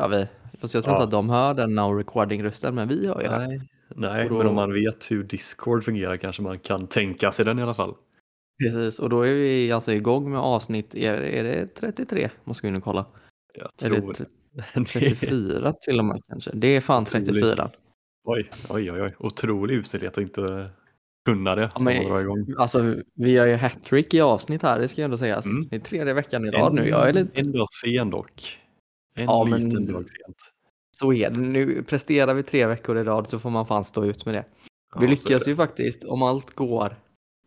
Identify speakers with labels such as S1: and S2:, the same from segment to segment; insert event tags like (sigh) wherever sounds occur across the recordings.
S1: Kör vi. Fast jag tror
S2: Ja.
S1: inte att de hör den now recording-rösten, men vi hör ju den.
S2: Nej, nej
S1: Och då-
S2: men om man vet hur Discord fungerar kanske man kan tänka sig den i alla fall.
S1: Precis, och då är vi alltså igång med avsnitt, är, är det 33? Måste vi nu kolla.
S2: Jag
S1: Är
S2: tror...
S1: tre- (laughs)
S2: det.
S1: 34 till och med kanske? Det är fan
S2: Otroligt.
S1: 34.
S2: Oj, oj, oj, oj. Otrolig uselhet att inte kunna det.
S1: Ja, men-
S2: igång.
S1: Alltså vi har ju hattrick i avsnitt här, det ska ju ändå sägas.
S2: Mm.
S1: Det är tredje veckan i rad nu. Jag är lite,
S2: dag sen dock. En
S1: Ja, men-
S2: liten dag sent.
S1: så är det. Nu presterar vi tre veckor i rad så får man fan stå ut med det.
S2: Ja,
S1: Vi lyckas ju faktiskt om allt går.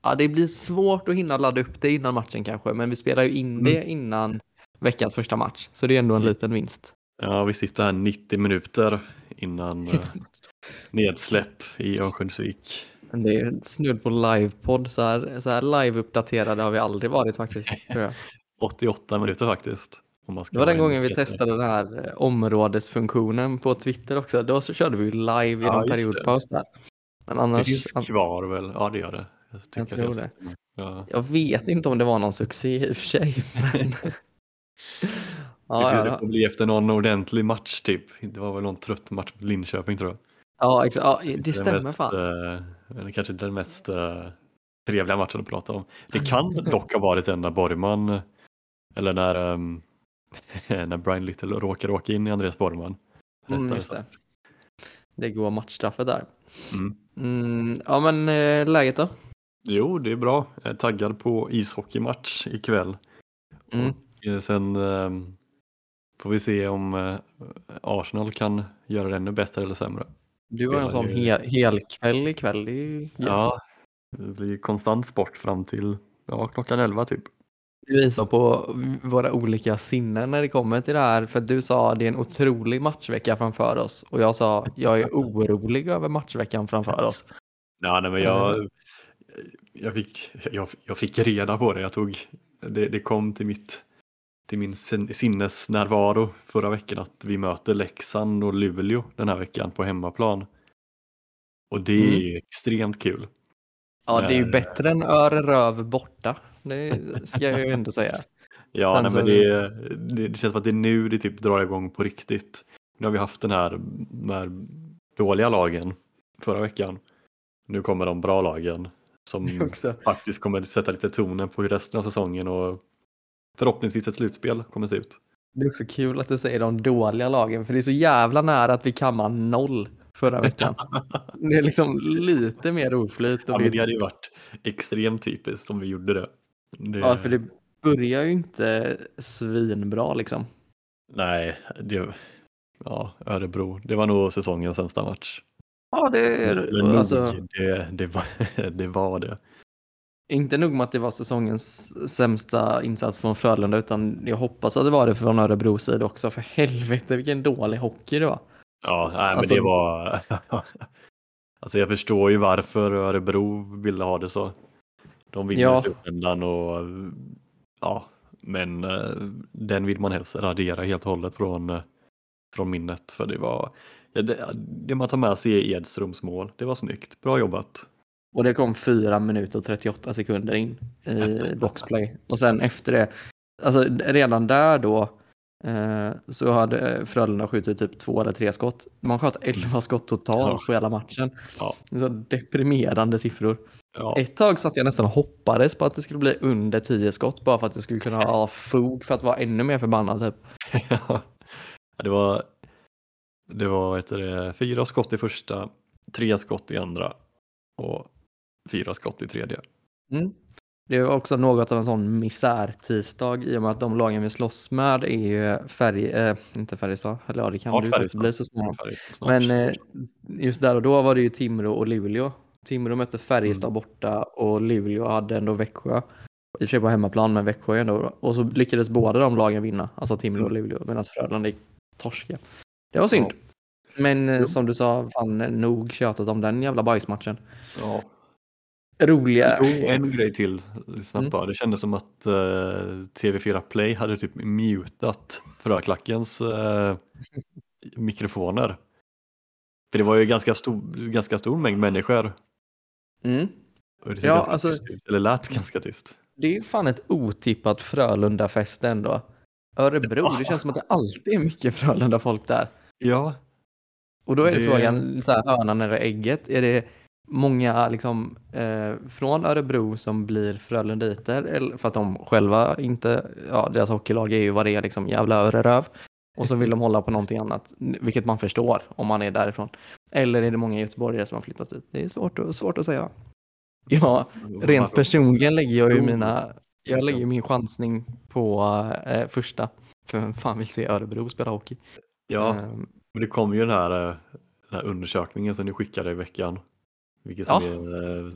S1: Ja, det blir svårt att hinna ladda upp det innan matchen kanske, men vi spelar ju in
S2: Mm.
S1: det innan veckans första match, så det är ändå en
S2: Visst.
S1: liten vinst.
S2: Ja, vi sitter här 90 minuter innan eh, (laughs) nedsläpp i Örnsköldsvik.
S1: Men det är snudd på livepodd, så här, så här live-uppdaterade har vi aldrig varit faktiskt. Tror jag. (laughs)
S2: 88 minuter faktiskt.
S1: Det var den gången vi testade den här eh, områdesfunktionen på Twitter också. Då så körde vi live i
S2: Ja,
S1: någon periodpaus där. Men
S2: Det
S1: annars,
S2: finns
S1: an-
S2: kvar väl? Ja, det gör det. Jag,
S1: Jag tror
S2: har
S1: det.
S2: Ja.
S1: jag vet inte om det var någon succé i och för sig. (laughs) Men...
S2: det,
S1: ja,
S2: det
S1: ja,
S2: får bli efter någon ordentlig match typ. Det var väl någon trött match mot Linköping tror jag.
S1: ja, exakt. ja, det
S2: Den
S1: stämmer
S2: mest,
S1: fan.
S2: eh, kanske den mest uh, trevliga matchen att prata om. Det kan dock ha varit den när Borgman, eller när, ehm, (laughs) när Brian Little råkar åka in i Andreas Borgman.
S1: Mm, just det. Det går matchstraffet där.
S2: Mm.
S1: Mm, ja, men eh, läget då?
S2: Jo, det är bra. Jag är taggad på ishockeymatch ikväll.
S1: Mm.
S2: Och eh, sen ehm, får vi se om eh, Arsenal kan göra det ännu bättre eller sämre.
S1: Du har en sån hel, helkväll ikväll. Det är ju.
S2: Ja, det blir konstant sport fram till ja, klockan 11 typ.
S1: Vi visar på våra olika sinnen när det kommer till det här. För du sa det är en otrolig matchvecka framför oss. Och jag sa jag är orolig över matchveckan framför oss.
S2: Ja, nej, men jag, jag, fick, jag, jag fick reda på det. Jag tog, det, det kom till, mitt, till min sin- sinnesnärvaro förra veckan att vi möter Leksand och Luleå den här veckan på hemmaplan. Och det
S1: Mm.
S2: är extremt kul.
S1: Ja, det är ju
S2: Men-
S1: bättre än Öreröv borta. Det ska jag ju ändå säga. (laughs)
S2: Ja, nej, men det, det, känns som att det är nu det typ drar igång på riktigt. Nu har vi haft den här, de här dåliga lagen förra veckan. Nu kommer de bra lagen som (laughs) faktiskt kommer sätta lite tonen på hur resten av säsongen och förhoppningsvis ett slutspel kommer se ut.
S1: Det är också kul att du säger de dåliga lagen. För det är så jävla nära att vi kammade noll förra veckan. (laughs) Det är liksom lite mer oflyt.
S2: Ja,
S1: Och vi,
S2: det hade ju varit extremt typiskt om vi gjorde det. Det
S1: ja, för det börjar ju inte svinbra liksom.
S2: Nej, det, ja, Örebro, det var nog säsongens sämsta match.
S1: Ja, det
S2: nog,
S1: alltså,
S2: det, det, var, (laughs) det var det.
S1: inte nog med att det var säsongens sämsta insats från Frölunda, utan jag hoppas att det var det från Örebro sida också. För helvete vilken dålig hockey det var.
S2: Ja, nej, men
S1: Alltså-
S2: det var... (laughs) alltså jag förstår ju varför Örebro ville ha det så. De vinner
S1: Ja.
S2: slutändan och ja, men eh, den vill man helst radera helt och hållet från, eh, från minnet. För det var, det, det man tar med sig är Edströms mål. Det var snyggt, bra jobbat.
S1: Och det kom 4 minuter och 38 sekunder in i boxplay. Och sen efter det, alltså redan där då, eh, så hade Frölunda skjutit typ två eller tre skott. Man sköt 11 skott totalt
S2: Ja.
S1: på hela matchen.
S2: Ja.
S1: Så deprimerande siffror.
S2: Ja,
S1: Ett tag satt jag nästan och hoppades på att det skulle bli under 10 skott bara för att det skulle kunna ha fog för att vara ännu mer förbannad. Typ. (laughs)
S2: Ja, det var, det var det, fyra skott i första, tre skott i andra och fyra skott i tredje.
S1: Mm. Det är också något av en sån misär-tisdag i och med att de lagen vi slåss med är ju färg, eh, inte Färjestad, eller ja det kan faktiskt
S2: Färjestad.
S1: bli så småningom. Men eh, just där och då var det ju Timrå och Luleå. Timrå mötte Färjestad
S2: Mm.
S1: borta och Luleå hade ändå Växjö. I och för sig på hemmaplan, men Växjö ändå. Och så lyckades båda de lagen vinna, alltså Timrå och
S2: Mm.
S1: Luleå, medan Frölunda gick torska. Det var synd. Men eh,
S2: Jo.
S1: som du sa, fan nog tjatat om den jävla bajsmatchen.
S2: ja.
S1: Roliga.
S2: Jo, en grej till snabbt
S1: Mm.
S2: Det kändes som att eh, TV4 Play hade typ mutat Fröklackens uh, (laughs) mikrofoner. För det var ju ganska stor, ganska stor mängd människor.
S1: Mm.
S2: Och det
S1: Ja,
S2: ganska
S1: alltså-
S2: tyst eller lät ganska tyst.
S1: Det är ju fan ett otippat Frölunda-fest ändå. Örebro, det känns som att det alltid är mycket Frölunda-folk där.
S2: Ja,
S1: Och då är det,
S2: Det-
S1: frågan, så här, hönan eller ägget, är det många liksom, eh, från Örebro som blir Frölunditer, eller för att de själva inte, ja deras hockeylag är ju vad det är, liksom jävla öreröv. Och så vill de hålla på någonting annat, vilket man förstår om man är därifrån. Eller är det många göteborgare som har flyttat dit? Det är svårt, att- svårt att säga. Ja, rent personligen lägger jag ju
S2: Oh,
S1: mina, jag lägger min chansning på eh, första. För vem fan vill se Örebro spela hockey?
S2: Ja,
S1: Ehm,
S2: men det kom ju den här, eh, den här undersökningen som ni skickade i veckan. Vilket
S1: Ja.
S2: är eh,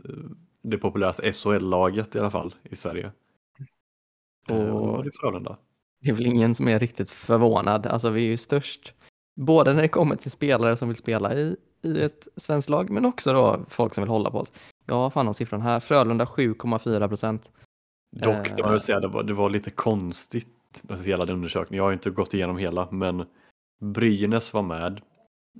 S2: det populäraste SHL-laget i alla fall i Sverige. Eh,
S1: Och-
S2: Och det Frölunda.
S1: Det är väl ingen som är riktigt förvånad. Alltså vi är ju störst. Både när det kommer till spelare som vill spela i, i ett svenskt lag, men också då folk som vill hålla på oss. Ja, vad fan har siffran här? Frölunda 7,4 procent.
S2: Dock, det
S1: Eh.
S2: vill säga, det var, det var lite konstigt med hela den undersökningen. Jag har inte gått igenom hela, men Brynäs var med.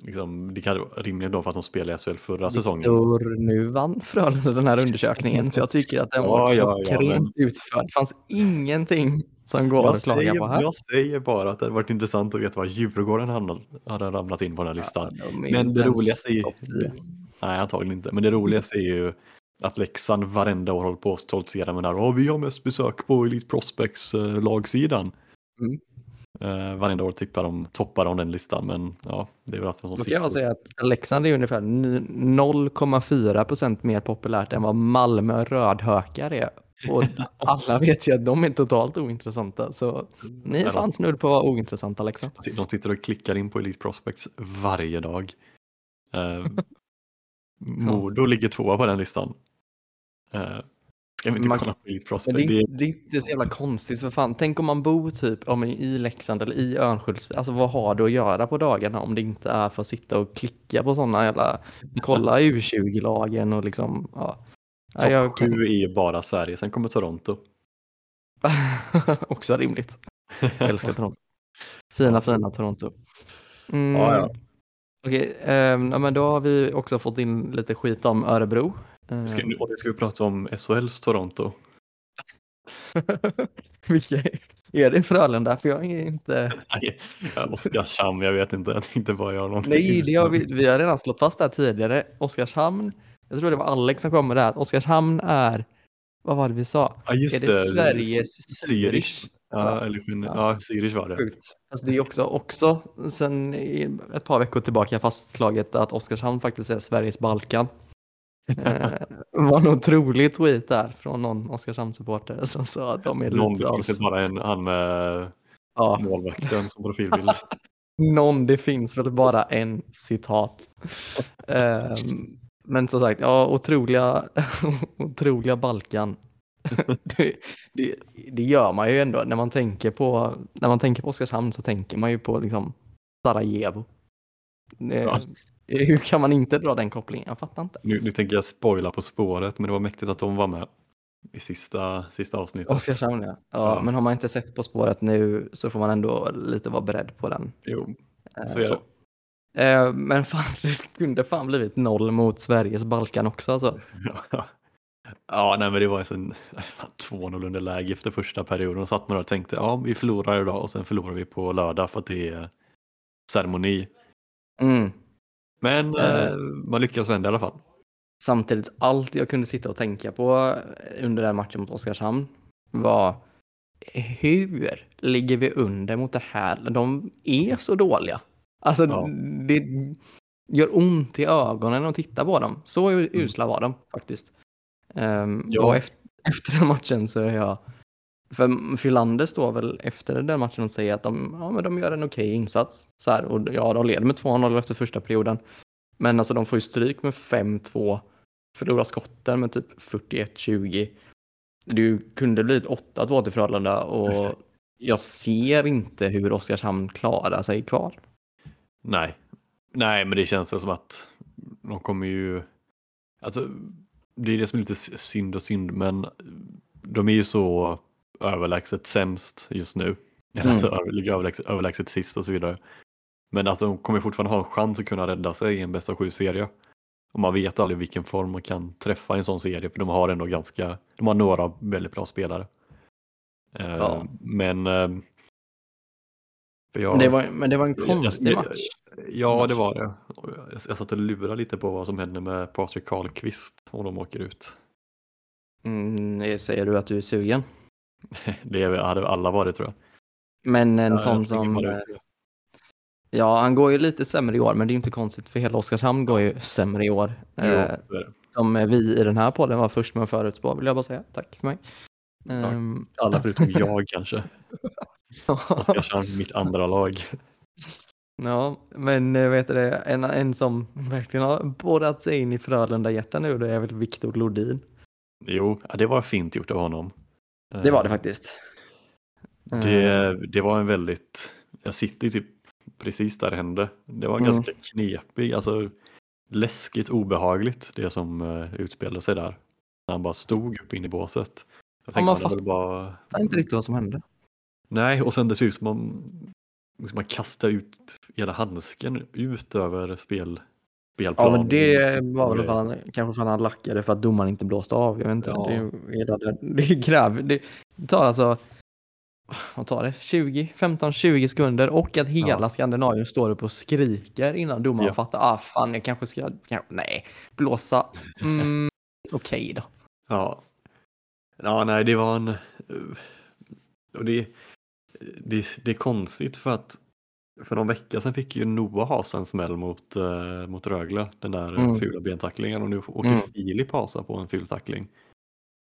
S2: Liksom, det kan rimligt då för att de spelade i SHL förra säsongen.
S1: Viktor, nu vann Frölunda den här undersökningen, så jag tycker att den (laughs) var
S2: Ja, ja, ja,
S1: klockrent
S2: men-
S1: utförd. Det fanns ingenting som går
S2: Jag
S1: att
S2: säger,
S1: på här.
S2: jag säger bara att det hade varit intressant att veta vad Djurgården hade, hade ramlat in på den här listan.
S1: Ja, de
S2: Men det roligaste är ju...
S1: topp 10.
S2: Nej, antagligen inte. Men det roligaste är ju att Leksand varenda år håller på att stoltsera med den här. "Åh, vi har mest besök på Elite Prospects eh, lagsidan.
S1: Mm.
S2: Eh, varenda år tippar de, toppar de den listan. Men ja, det är väl att de
S1: Då kan jag säga att Leksand är ungefär ni- 0,4 procent mer populärt än vad Malmö rödhökar är. Och (laughs) alla vet ju att de är totalt ointressanta. Så ni är fan snudd på att vara ointressanta Leksand.
S2: de, de sitter och klickar in på Elite Prospects varje dag. Eh, (laughs) Modo ligger tvåa på den listan. Eh, ska vi inte
S1: Man-
S2: kolla på Elite
S1: Men
S2: Prospects?
S1: det,
S2: Det
S1: är, det är inte så jävla konstigt för fan. Tänk om man bor typ om i Leksand eller i Örnsköldsvik. Alltså vad har du att göra på dagarna om det inte är för att sitta och klicka på sådana jävla, kolla (laughs) U20-lagen och liksom, ja. Ja,
S2: Topp
S1: jag kan-
S2: sju är ju bara Sverige, sen kommer Toronto. (laughs)
S1: Också rimligt. Jag älskar (laughs) Toronto. Fina, fina Toronto. Mm.
S2: Ja, ja.
S1: Okej, ehm, ja, men då har vi också fått in lite skit om Örebro. Ehm,
S2: Ska, nu, och det ska vi prata om SHLs Toronto. (laughs)
S1: Vilka är- det Frölunda? För jag är inte... (laughs)
S2: Nej, Oskarshamn, jag vet inte. Jag tänkte bara göra någon.
S1: Nej, det har vi, vi har redan slått fast det här tidigare. Oskarshamn, jag tror det var Alex som kom med det här. Oskarshamn är, vad var det vi sa?
S2: Ja, just
S1: är det, Sveriges Zürich?
S2: Ja, eller ja. Zürich var det.
S1: Alltså det är också, också sen ett par veckor tillbaka fastslaget att Oskarshamn faktiskt är Sveriges Balkan. Eh, var en otrolig tweet där från någon Oskarshamn-supporter som sa att de är
S2: Någon,
S1: lite av...
S2: väl bara en, han med
S1: Ja,
S2: målvakten som profilbild. (laughs)
S1: någon, det finns väl bara en citat. Ehm, men som sagt, ja, otroliga, (laughs) otroliga Balkan. (laughs) det, det, det gör man ju ändå när man tänker på, när man tänker på Oskarshamn så tänker man ju på liksom Sarajevo. Eh,
S2: Ja.
S1: Hur kan man inte dra den kopplingen? Jag fattar inte.
S2: Nu, nu tänker jag spoila på spåret, men det var mäktigt att de var med i sista, sista avsnittet.
S1: Oskarshamn ja. ja.
S2: Ja.
S1: Men har man inte sett På spåret nu så får man ändå lite vara beredd på den.
S2: Jo,
S1: Eh,
S2: så är det.
S1: Eh, Men fan, (laughs) det kunde fan blivit noll mot Sveriges Balkan också alltså.
S2: Ja, ja nej, men det var en 2-0 underläge efter första perioden. Och satt man där och tänkte, ja, vi förlorar idag och sen förlorar vi på lördag för att det är ceremoni.
S1: Mm.
S2: Men
S1: Eh.
S2: eh, man lyckades vända i alla fall.
S1: Samtidigt, allt jag kunde sitta och tänka på under den matchen mot Oskarshamn var hur ligger vi under mot det här? De är så dåliga. Alltså,
S2: Ja.
S1: det gör ont i ögonen att titta på dem. Så usla var de faktiskt. Um,
S2: Ja.
S1: Och efter, (laughs) efter den matchen så är jag... För Filander står väl efter den matchen och säger att de, ja, men de gör en okej insats. Så här, och ja, de leder med 2-0 efter första perioden. Men alltså de får ju stryk med 5-2. Förlorar skotten med typ 41-20. Det kunde blivit 8-2 till Frölunda och jag ser inte hur Oskarshamn klarar sig kvar.
S2: Nej. Nej, men det känns som att de kommer ju... Alltså, det är det som är lite synd och synd, men de är ju så överlägset sämst just nu.
S1: Mm.
S2: Alltså, ligger överlägset, överlägset sist och så vidare. Men alltså, de kommer fortfarande ha en chans att kunna rädda sig i en bästa sju-serie. Och man vet aldrig vilken form man kan träffa i en sån serie, för de har ändå ganska, de har några väldigt bra spelare. Eh,
S1: Ja.
S2: Men För jag,
S1: Det var, men det var en konstig match.
S2: Ja, det var det. Jag, jag satt och lurade lite på vad som hände med Patrik Karlqvist om de åker ut.
S1: Mm, säger du att du är sugen. (laughs)
S2: Det hade alla varit tror jag.
S1: Men en
S2: Ja,
S1: sån som... eh. Ja, han går ju lite sämre i år, men det är inte konstigt för hela Oskarshamn går ju sämre i år. Eh, som vi i den här podden var först med att förutspå, vill jag bara säga. Tack för mig.
S2: Ja.
S1: Ehm,
S2: Alla förutom (laughs) jag kanske. Oskarshamn, mitt andra lag.
S1: ja, men eh, vet du en, en som verkligen har borrat sig in i Frölunda-hjärtan nu, det är väl Viktor Lodin.
S2: Jo, det var fint gjort av honom.
S1: Det var det
S2: Eh,
S1: faktiskt.
S2: Det, det var en väldigt, jag sitter typ precis där det hände. Det var
S1: Mm.
S2: ganska knepig, alltså läskigt obehagligt det som uh, utspelade sig där. När han bara stod upp in i båset. Jag tänkte
S1: man
S2: man, väl bara...
S1: Inte riktigt vad som hände.
S2: Nej, och sen dessutom man, liksom man kastar ut hela handsken ut över spel,
S1: Ja,
S2: spelplanen.
S1: men det var väl han, kanske för att han lackade för att domaren inte blåste av. Jag vet inte.
S2: Ja.
S1: Det, är, hela det, är (laughs) gräv. Det, tar alltså, vad tar det? 20, 15, 20 sekunder och att hela
S2: Ja.
S1: Skandinavien står upp och skriker innan domaren
S2: Ja.
S1: fattar. Ah, fan, jag kanske ska, kanske, nej, blåsa. Mm, (laughs) Okej då.
S2: Ja. ja, nej det var en... Och det, det, det är konstigt för att för någon vecka sedan fick ju Noah ha sig en smäll mot, eh, mot Rögle, den där
S1: Mm.
S2: fula bentacklingen och nu åker
S1: Mm.
S2: Filip hasa på en ful tackling.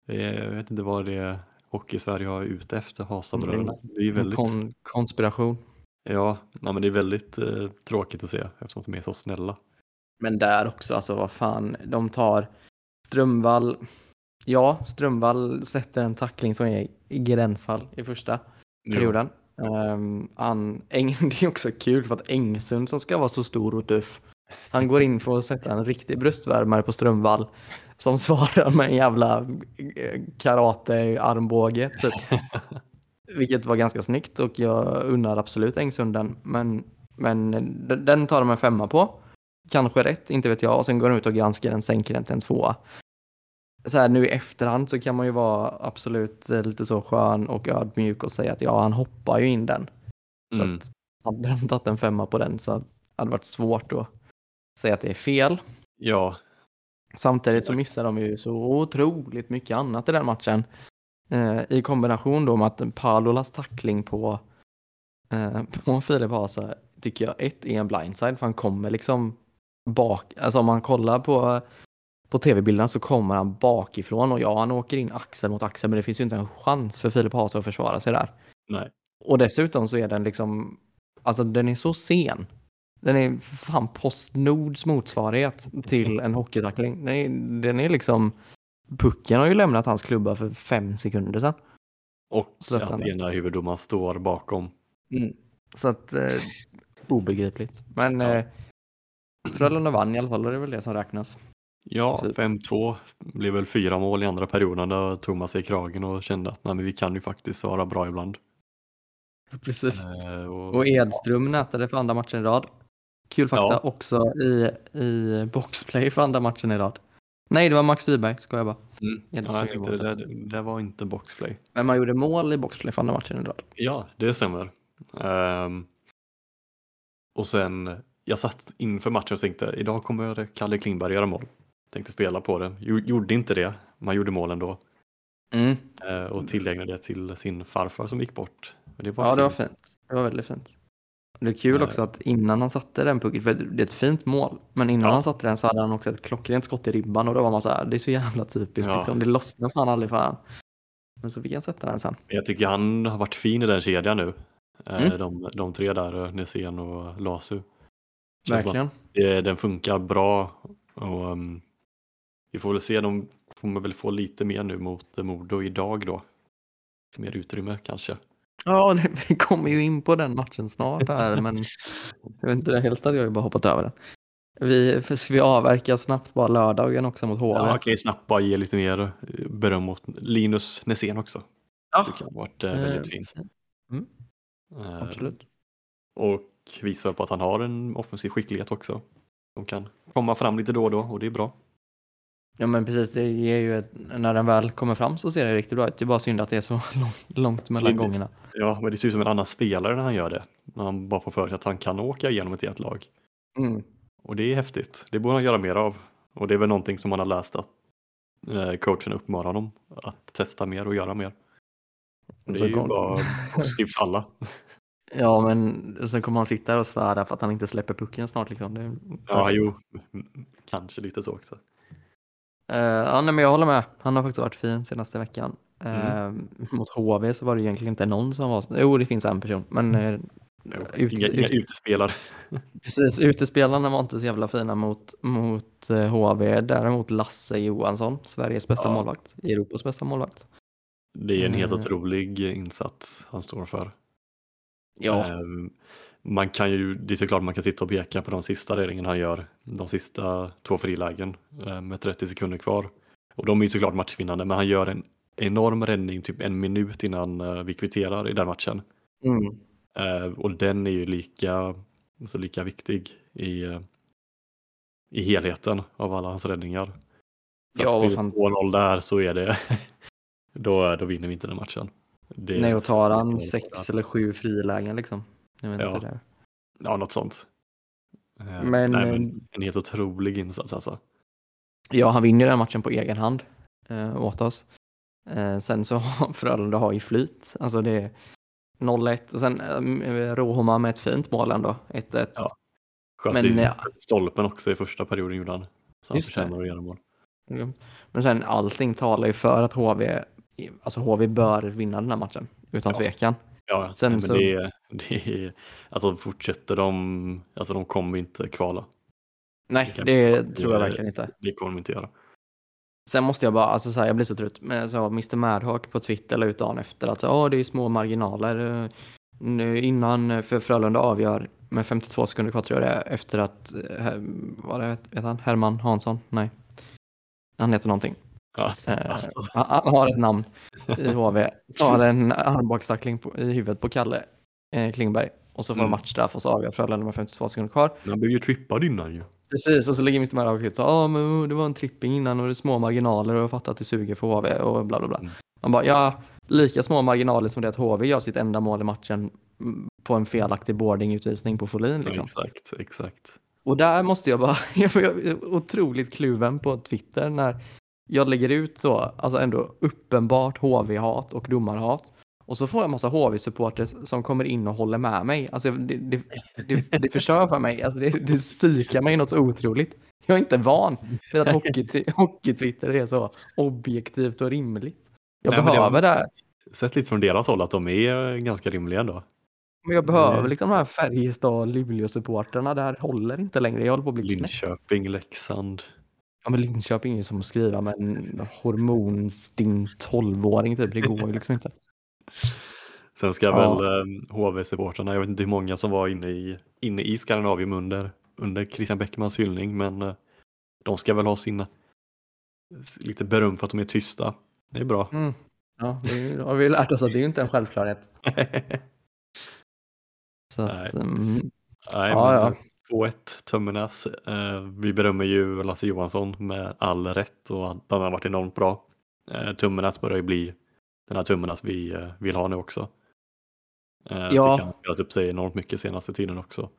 S2: Eh, Jag vet inte vad det är Hockey-Sverige har ute efter Hasabröderna. Det är ju väldigt,
S1: Kon, konspiration.
S2: ja, nej, men det är väldigt eh, tråkigt att se eftersom de är så snälla.
S1: Men där också, alltså vad fan, de tar Strömvall. Ja, Strömvall sätter en tackling som är gränsfall i första. perioden. Um, han, Eng, (laughs) det är också kul för att Engsund som ska vara så stor och tuff, han går in för att sätta en riktig bröstvärmare på Strömvall som (laughs) svarar med en jävla eh, karate-armbåge. Typ. (laughs) Vilket var ganska snyggt och jag unnar absolut Engsund den. Men, men den- den tar de en femma på. Kanske rätt, inte vet jag. Och sen går de ut och granskar den, sänker den till en tvåa. Så här nu i efterhand så kan man ju vara absolut eh, lite så skön och ödmjuk och säga att ja, han hoppar ju in den. Så
S2: Mm.
S1: att hade de tagit en femma på den så hade det varit svårt att säga att det är fel.
S2: Ja,
S1: Samtidigt så missar de ju så otroligt mycket annat i den matchen. Eh, I kombination då med att Palolas tackling på, eh, på Filip Hasa tycker jag ett är en blindside för han kommer liksom bak, alltså om man kollar på, på tv-bilderna så kommer han bakifrån och ja han åker in axel mot axel men det finns ju inte en chans för Filip Hasa att försvara sig där.
S2: nej.
S1: Och dessutom så är den liksom, alltså den är så sen. Den är fan Postnords motsvarighet till en hockeytackling. Den är, den är liksom, pucken har ju lämnat hans klubba för fem sekunder sedan.
S2: Och
S1: Stötande.
S2: att ena huvuddomaren står bakom.
S1: Så att, eh, obegripligt. Men
S2: Ja.
S1: eh, Frölunda vann i alla fall och det är väl det som räknas.
S2: Ja,
S1: Typ.
S2: 5-2 blev väl fyra mål i andra perioden. Då tog man sig i kragen och kände att nej, men vi kan ju faktiskt vara bra ibland.
S1: Precis.
S2: Eh, och,
S1: Och Edström nätade för andra matchen i rad. Kul fakta
S2: Ja.
S1: också i, i boxplay för andra matchen i rad. Nej, det var Max Wiberg, ska jag bara.
S2: Mm.
S1: Edström
S2: Ja, jag det,
S1: gjorde
S2: där, det var inte boxplay.
S1: Men man gjorde mål i boxplay för andra matchen i rad.
S2: Ja, det stämmer. Ehm, och sen, jag satt inför matchen och tänkte idag kommer Kalle Klingberg göra mål. Tänkte spela på det. Jo- Gjorde inte det. Man gjorde mål ändå.
S1: Mm.
S2: Eh, och tillägnade det till sin farfar som gick bort. Det
S1: Ja, det var
S2: fint.
S1: fint. Det var väldigt fint. Det är kul
S2: Eh.
S1: också att innan han satte den pucken, för det är ett fint mål, men innan
S2: Ja.
S1: han satte den så hade han också ett klockrent skott i ribban och då var man så här, det är så jävla typiskt
S2: Ja.
S1: liksom, det lossnar fan aldrig för han. Men så fick han sätta den sen.
S2: Jag tycker han har varit fin i den kedjan nu. Eh,
S1: Mm.
S2: De, de tre där, eh, Näsén och Lasu. Att
S1: Verkligen.
S2: det, den funkar bra. Och, ehm, vi får väl se, de kommer väl få lite mer nu mot eh, Modo idag då. Lite mer utrymme kanske.
S1: Ja, det, (laughs) vi kommer ju in på den matchen snart här, men jag vet inte, det helst hade jag ju bara hoppat över den. Vi, vi avverka snabbt bara lördagen också mot HV?
S2: Ja, kan ju snabbt bara ge lite mer eh, beröm åt Linus Näsén också.
S1: Ja.
S2: Tycker jag har varit eh,
S1: Eh,
S2: väldigt fin. Eh,
S1: Absolut.
S2: Och visar på att han har en offensiv skicklighet också. De kan komma fram lite då och då och det är bra.
S1: Ja men precis, det ger ju ett, när den väl kommer fram så ser det riktigt bra ut. Det är bara synd att det är så (laughs) långt, långt mellan
S2: Det-
S1: gångerna.
S2: Ja, men det ser ut som en annan spelare när han gör det. När han bara får för sig att han kan åka igenom ett helt lag.
S1: Mm.
S2: Och det är häftigt. Det borde han göra mer av. Och det är väl någonting som man har läst att eh, coachen uppmanar honom att testa mer och göra mer. Det är ju
S1: kom-
S2: bara positivt för alla. (laughs)
S1: Ja, men sen kommer han sitta där och svära för att han inte släpper pucken snart. Liksom. Det är
S2: Ja, jo, kanske lite så också.
S1: Eh, ja, nej, men jag håller med. Han har faktiskt varit fin senaste veckan.
S2: Mm.
S1: Mot HV så var det egentligen inte någon som var... Jo, det finns en person, men
S2: Jo,
S1: ut,
S2: inga, inga
S1: ut,
S2: utespelare. (laughs)
S1: precis, utespelarna var inte så jävla fina mot, mot eh, HV. Däremot Lasse Johansson, Sveriges bästa
S2: Ja.
S1: målvakt, Europas bästa målvakt.
S2: Det är en helt otrolig insats han står för.
S1: Ja,
S2: Ehm, Man kan ju, det är såklart man kan sitta och peka på de sista räddningen han gör, de sista två frilägen eh, med 30 sekunder kvar. Och de är ju såklart matchvinnande, men han gör en enorm räddning typ en minut innan eh, vi kvitterar i den matchen.
S1: mm.
S2: Eh, Och den är ju lika, alltså lika viktig i, i helheten av alla hans räddningar. För
S1: Ja, vad fan.
S2: det 2-0 där så är det, (laughs) då, då vinner vi inte den matchen. Det,
S1: Nej, och tar han sex eller sju frilägen liksom. Jag vet
S2: Ja.
S1: inte det.
S2: Ja, något sånt. Eh,
S1: Men,
S2: nej,
S1: eh,
S2: men en helt otrolig insats alltså.
S1: Ja, han vinner den matchen på egen hand eh, åt oss. Eh, sen så har (laughs) Frölunda har ju flyt. Alltså det är 0-1 och sen eh, Rohoma med ett fint mål ändå. 1-1.
S2: Ja. Sköt
S1: Men,
S2: i
S1: ja.
S2: stolpen också i första perioden gjorde han. Så han förtjänar att göra mål.
S1: Mm. Men sen allting talar ju för att HV, alltså HV bör vinna den här matchen. Utan
S2: Ja.
S1: tvekan.
S2: Ja,
S1: Sen
S2: men
S1: så-
S2: det, är- (laughs) det alltså fortsätter de, alltså de kommer inte kvala.
S1: Nej, det
S2: det-
S1: tror jag verkligen inte.
S2: Det kommer de inte göra.
S1: Sen måste jag bara, alltså så här, jag blir så trött. Men så Mr Madhawk på Twitter la ut dagen efter att ja, det är små marginaler. eh, Nu innan, eh, för Frölunda avgör med 52 sekunder kvar tror jag det är, efter att, eh, vad det, vet han, Herman Hansson? Nej. Han heter någonting.
S2: Ja,
S1: Eh,
S2: alltså,
S1: han, han har ett namn i HV. Tar en armbågstackling i huvudet på Kalle eh, Klingberg. Och så får
S2: Mm.
S1: matchstraff och så avgör Frölunda med 52 sekunder kvar.
S2: men han blev ju trippad innan ju.
S1: Precis, och så lägger Mr Maddock ut ja men oh, det var en tripping innan och det är små marginaler och jag fattar att det suger för HV och bla bla bla.
S2: Mm.
S1: Man bara, ja, lika små marginaler som det att HV gör sitt enda mål i matchen mm, på en felaktig boardingutvisning på Folin liksom.
S2: Exakt, exakt.
S1: Och där måste jag bara, (laughs) jag är otroligt kluven på Twitter när jag lägger ut så, alltså ändå uppenbart HV-hat och domarhat. Och så får jag en massa HV-supporters som kommer in och håller med mig. Alltså det, det, det, det förstör för mig. Alltså det, det psykar mig något så otroligt. Jag är inte van vid att hockey- hockey-twitter är så objektivt och rimligt. Jag
S2: Nej,
S1: behöver det här.
S2: Sett lite från deras håll att de är ganska rimliga ändå.
S1: Men jag behöver
S2: det-
S1: liksom de här Färjestad, Luleå-supporterna. Det här håller inte längre. Jag håller på att bli.
S2: Linköping, Leksand.
S1: Ja, men Linköping är ju som att skriva med en hormonstinn 12-åring typ. Det går ju liksom inte. (laughs)
S2: Sen ska
S1: Ja.
S2: väl eh, HV-supportrarna, jag vet inte hur många som var inne i, inne i Skandinavium under, under Christian Bäckmans hyllning, men eh, de ska väl ha sin lite beröm för att de är tysta. Det är bra.
S1: Mm. Ja, det har vi lärt oss att det är ju inte en självklarhet. (laughs) Så
S2: Nej.
S1: att, mm,
S2: Nej,
S1: Ja,
S2: men 2-1 Tömmernes. Eh, vi berömmer ju Lasse Johansson med all rätt och att han har varit enormt bra. Eh, Tömmernes börjar ju bli den här Tömmernes vi eh, vill ha nu också. Eh, jag
S1: Ja.
S2: tycker han har spelat upp sig enormt mycket senaste tiden också.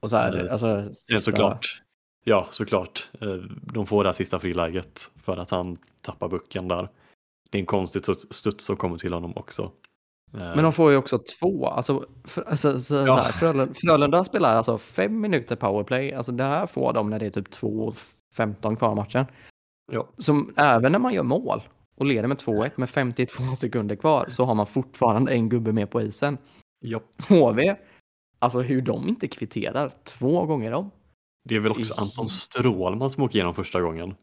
S1: och så här, alltså,
S2: Sen
S1: sista-
S2: såklart, ja såklart, de får det här sista friläget för att han tappar bucken där. Det är en konstig studs som kommer till honom också. Eh,
S1: Men de får ju också två. Alltså, för, alltså, så, så
S2: Ja.
S1: här, Frölunda, Frölunda spelar alltså fem minuter powerplay. Alltså det här får de när det är typ 2.15 kvar i matchen.
S2: ja,
S1: Som även när man gör mål och leder med 2-1 med 52 (laughs) sekunder kvar så har man fortfarande en gubbe med på isen.
S2: ja,
S1: HV, alltså hur de inte kvitterar två gånger om.
S2: det är väl också Anton Strålman som åker igenom första gången.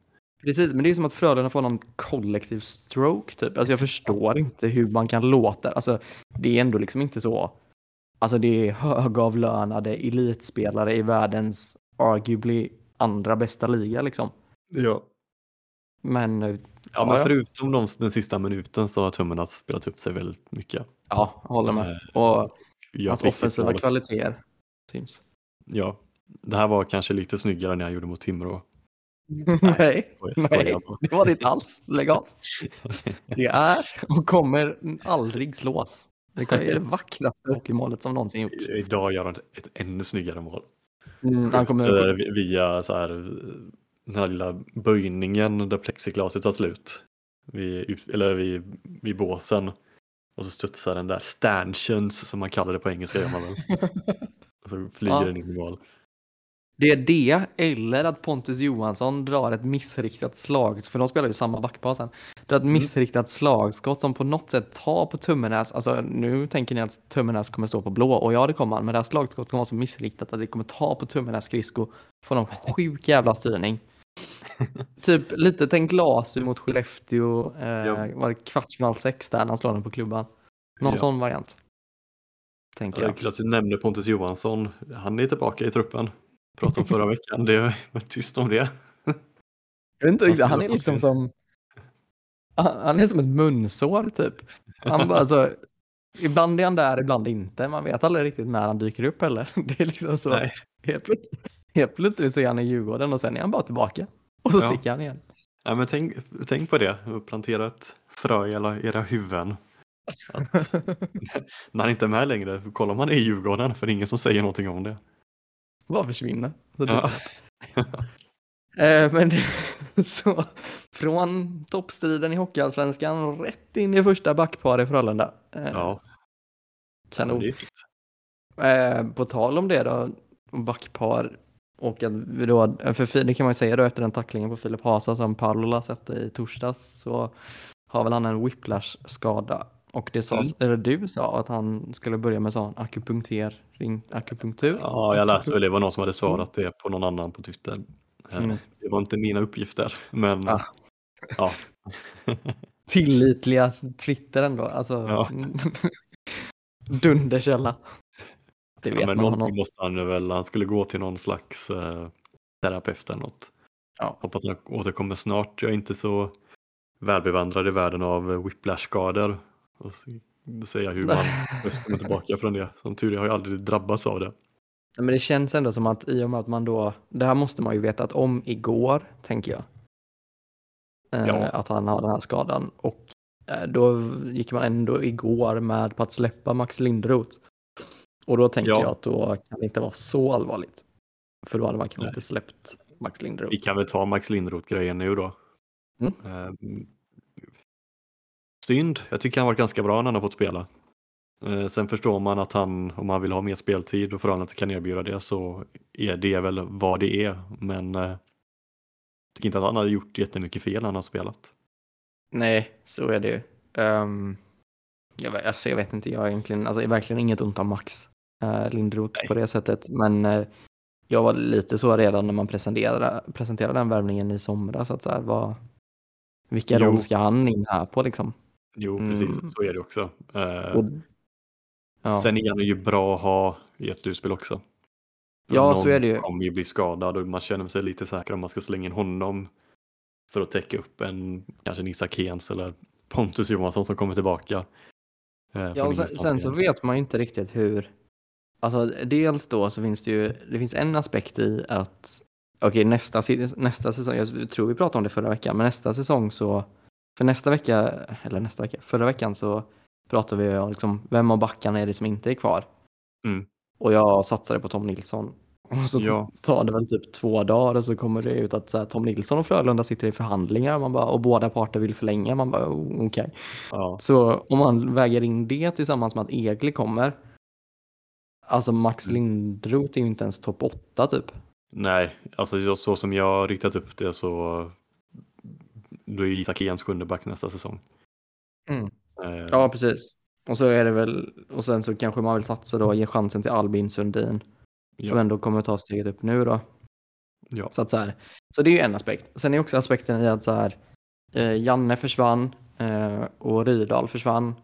S1: Precis, men det är som att Frölunda får någon kollektiv stroke typ. Alltså jag förstår inte hur man kan låta, alltså det är ändå liksom inte så. Alltså det är högavlönade elitspelare i världens arguably andra bästa liga liksom.
S2: Ja.
S1: Men eh,
S2: Ja, men förutom de, den sista minuten så har Tummen spelat upp sig väldigt mycket.
S1: ja, håller med.
S2: Eh,
S1: Och
S2: Jag
S1: hans offensiva kvaliteter syns.
S2: Ja, det här var kanske lite snyggare när jag gjorde mot Timrå.
S1: Nej, (laughs) nej,
S2: bara.
S1: det var det inte alls. Lägg (laughs) av. Det är och kommer aldrig slås. Det är det vackraste hockeymålet som någonsin gjorts.
S2: Idag gör han ett, ännu snyggare mål.
S1: Mm, han kommer,
S2: vi- Via så här, den här lilla böjningen där plexiglaset tar slut. Vid, eller vid, vid båsen. Och så studsar den där stanchions som man kallar det på engelska gör man väl. (laughs) Och så flyger
S1: Ja.
S2: den in i mål.
S1: Det är det, eller att Pontus Johansson drar ett missriktat slag, för de spelar ju samma backpar sen. Drar ett missriktat slagskott som på något sätt tar på Tummenäs, alltså nu tänker ni att Tummenäs kommer stå på blå, och ja det kommer han, men det här slagskottet kommer vara så missriktat att det kommer ta på Tummenäs skridsko, få någon (laughs) sjuk jävla styrning. typ lite tänk Lasu mot Skellefteå, eh,
S2: Ja.
S1: var det kvartsfinal sex där när han slår den på klubban. Någon
S2: Ja.
S1: sån variant. Tänker
S2: Ja,
S1: jag.
S2: kul att du nämnde Pontus Johansson. Han är tillbaka i truppen. Pratade om förra veckan. Det var tyst om det.
S1: Jag vet inte riktigt,
S2: Han
S1: han är liksom som... Han han är som ett munsår typ. Han bara alltså, ibland är han där, ibland inte. Man vet aldrig riktigt när han dyker upp heller. (laughs) Det är liksom så.
S2: Nej.
S1: Helt, plötsligt, helt plötsligt så är han i Djurgården och sen är han bara tillbaka. Och så
S2: Ja.
S1: sticker han igen.
S2: Ja, men tänk, tänk på det. Plantera ett frö i alla era huvuden. Att, (laughs) när han inte är med längre, kollar man i Djurgården för det är ingen som säger någonting om det.
S1: Bara försvinner. Så
S2: Ja. (laughs)
S1: Eh, men (laughs) så från toppstriden i Hockeyallsvenskan rätt in i första backpar i Frölunda. Eh,
S2: Ja,
S1: kanon.
S2: fint.
S1: Eh, på tal om det då, backpar och att vi då, för det kan man ju säga då efter den tacklingen på Filip Hasa som Paolo satte i torsdags så har väl han en whiplash-skada. Och det sa,
S2: Mm.
S1: eller du sa att han skulle börja med sån akupunktering, akupunktur.
S2: Ja, jag läste väl det. Var någon som hade svarat det på någon annan på Twitter. Eh,
S1: Mm.
S2: Det var inte mina uppgifter, men
S1: Ah.
S2: ja. (laughs)
S1: Tillitliga Twitter ändå, alltså
S2: Ja. (laughs)
S1: dunderkälla. Det vet
S2: ja men
S1: man honom.
S2: måste han väl, han skulle gå till någon slags eh, terapeut eller något.
S1: Ja.
S2: Hoppas han återkommer snart. Jag är inte så välbevandrad i världen av whiplash-skador. Och jag hur man bäst kommer tillbaka från det. Som tur är har jag aldrig drabbats av det.
S1: Men det känns ändå som att i och med att man då, det här måste man ju vetat om igår, tänker jag. Eh,
S2: Ja.
S1: Att han har den här skadan. Och eh, då gick man ändå igår med på att släppa Max Lindroth. Och då tänker
S2: Ja.
S1: jag att då kan det inte vara så allvarligt. För då hade man kanske inte släppt Max Lindroth.
S2: Vi kan väl ta Max Lindroth-grejen nu då.
S1: Mm.
S2: Synd, jag tycker han varit ganska bra när han har fått spela. Eh, sen förstår man att han, om han vill ha mer speltid och Frölunda kan erbjuda det så är det väl vad det är. Men eh, jag tycker inte att han har gjort jättemycket fel när han har spelat.
S1: Nej, så är det ju. Um, jag, vet- alltså, jag vet inte, jag egentligen, alltså, är verkligen inget ont om Max uh, Lindroth
S2: Nej.
S1: på det sättet. Men eh, jag var lite så redan när man presenterade, presenterade den värvningen i somras. Att så här, vad, vilka
S2: Jo.
S1: roll ska han in här på liksom?
S2: Jo,
S1: Mm.
S2: precis, så är det också. Eh,
S1: Och, ja.
S2: Sen är han ju bra att ha i ett slutspel också. För
S1: Ja, så är det ju.
S2: kommer ju bli skadad och man känner sig lite säker om man ska slänga in honom för att täcka upp en kanske en Isak Hens eller Pontus Johansson som kommer tillbaka. eh,
S1: Ja, och sen, sen så vet man ju inte riktigt hur, alltså dels då så finns det ju, det finns en aspekt i att, okej nästa, nästa säsong, jag tror vi pratade om det förra veckan, men nästa säsong så, för nästa vecka, eller nästa vecka, förra veckan så pratade vi om liksom, vem av backarna är det som inte är kvar?
S2: Mm.
S1: Och jag satsade på Tom Nilsson. Och så
S2: Ja.
S1: tar det väl typ två dagar och så kommer det ut att här, Tom Nilsson och Frölunda sitter i förhandlingar man bara, och båda parter vill förlänga. Man bara, oh, okej.
S2: Ja,
S1: Så om man väger in det tillsammans med att Egli kommer. Alltså Max
S2: Mm.
S1: Lindroth är ju inte ens topp 8 typ.
S2: nej, alltså så som jag har riktat upp det så då är Isak Hens sjunde back nästa säsong.
S1: Mm.
S2: Eh,
S1: Ja, precis. Och så är det väl, och sen så kanske man vill satsa då, ge chansen till Albin Sundin. Som
S2: ja,
S1: ändå kommer ta steget upp nu då.
S2: ja,
S1: Så att så här, så det är ju en aspekt. Sen är också aspekten i att så här, eh, Janne försvann eh, och Rydahl försvann.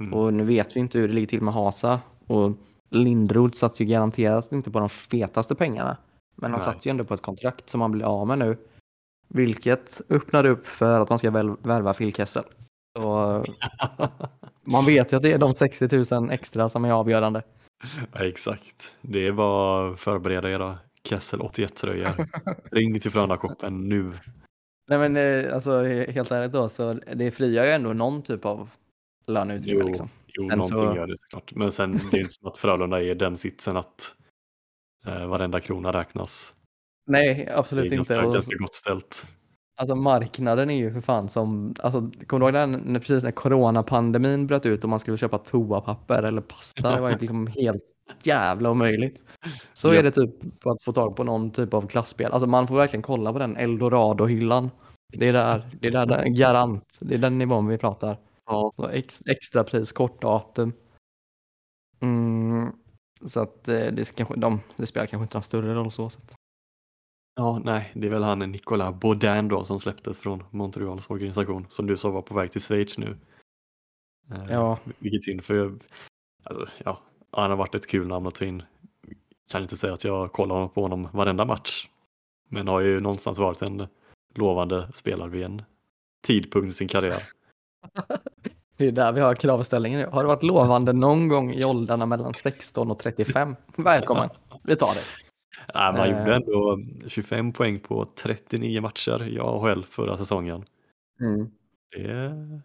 S2: mm,
S1: Och nu vet vi inte hur det ligger till med Hasa. Och Lindroth satt ju garanterat inte på de fetaste pengarna. Men han
S2: Nej.
S1: satt ju ändå på ett kontrakt som han blir av med nu. Vilket öppnar upp för att man ska väl värva Phil Kessel. Så (laughs) man vet ju att det är de 60 000 extra som är avgörande.
S2: ja, exakt. Det är bara att förbereda era Kessel 81-tröjor. Ring till Frölunda-shoppen nu.
S1: Nej men eh, alltså helt ärligt då så det friar ju ändå någon typ av löneutrymme
S2: Jo,
S1: liksom.
S2: Jo,
S1: Sen
S2: någonting
S1: så-
S2: gör det såklart. Men sen det är inte som att Frölunda är i den sitsen att eh, varenda krona räknas.
S1: Nej,
S2: Det är
S1: absolut inte.
S2: ganska, ganska gott ställt.
S1: alltså marknaden är ju för fan som, alltså kommer du ihåg den, när, precis när coronapandemin bröt ut och man skulle köpa toapapper eller pasta, det var ju (laughs) liksom helt jävla omöjligt. Så
S2: Ja.
S1: är det typ att få tag på någon typ av klassspel. Alltså man får verkligen kolla på den Eldorado-hyllan. Det är där, det är där, där garant, det är den nivån vi pratar.
S2: Ja,
S1: Så ex, extra pris, kort datum. Mm, så att eh, det, kanske, de, det spelar kanske inte någon större roll så. så att.
S2: Ja, nej, det är väl han Nicolas Baudin då som släpptes från Montreals organisation som du sa var på väg till Schweiz nu. Eh,
S1: Ja.
S2: Vilket synd för jag, alltså, ja, han har varit ett kul namn att ta in. Kan inte säga att jag kollar på honom varenda match. Men har ju någonstans varit en lovande spelare vid en tidpunkt i sin karriär. (laughs)
S1: Det är där vi har kravställningen. Har det varit lovande någon gång i åldrarna mellan 16 och 35? Välkommen, vi tar det.
S2: Nej, man
S1: Eh.
S2: gjorde ändå 25 poäng på 39 matcher i AHL förra säsongen. Det är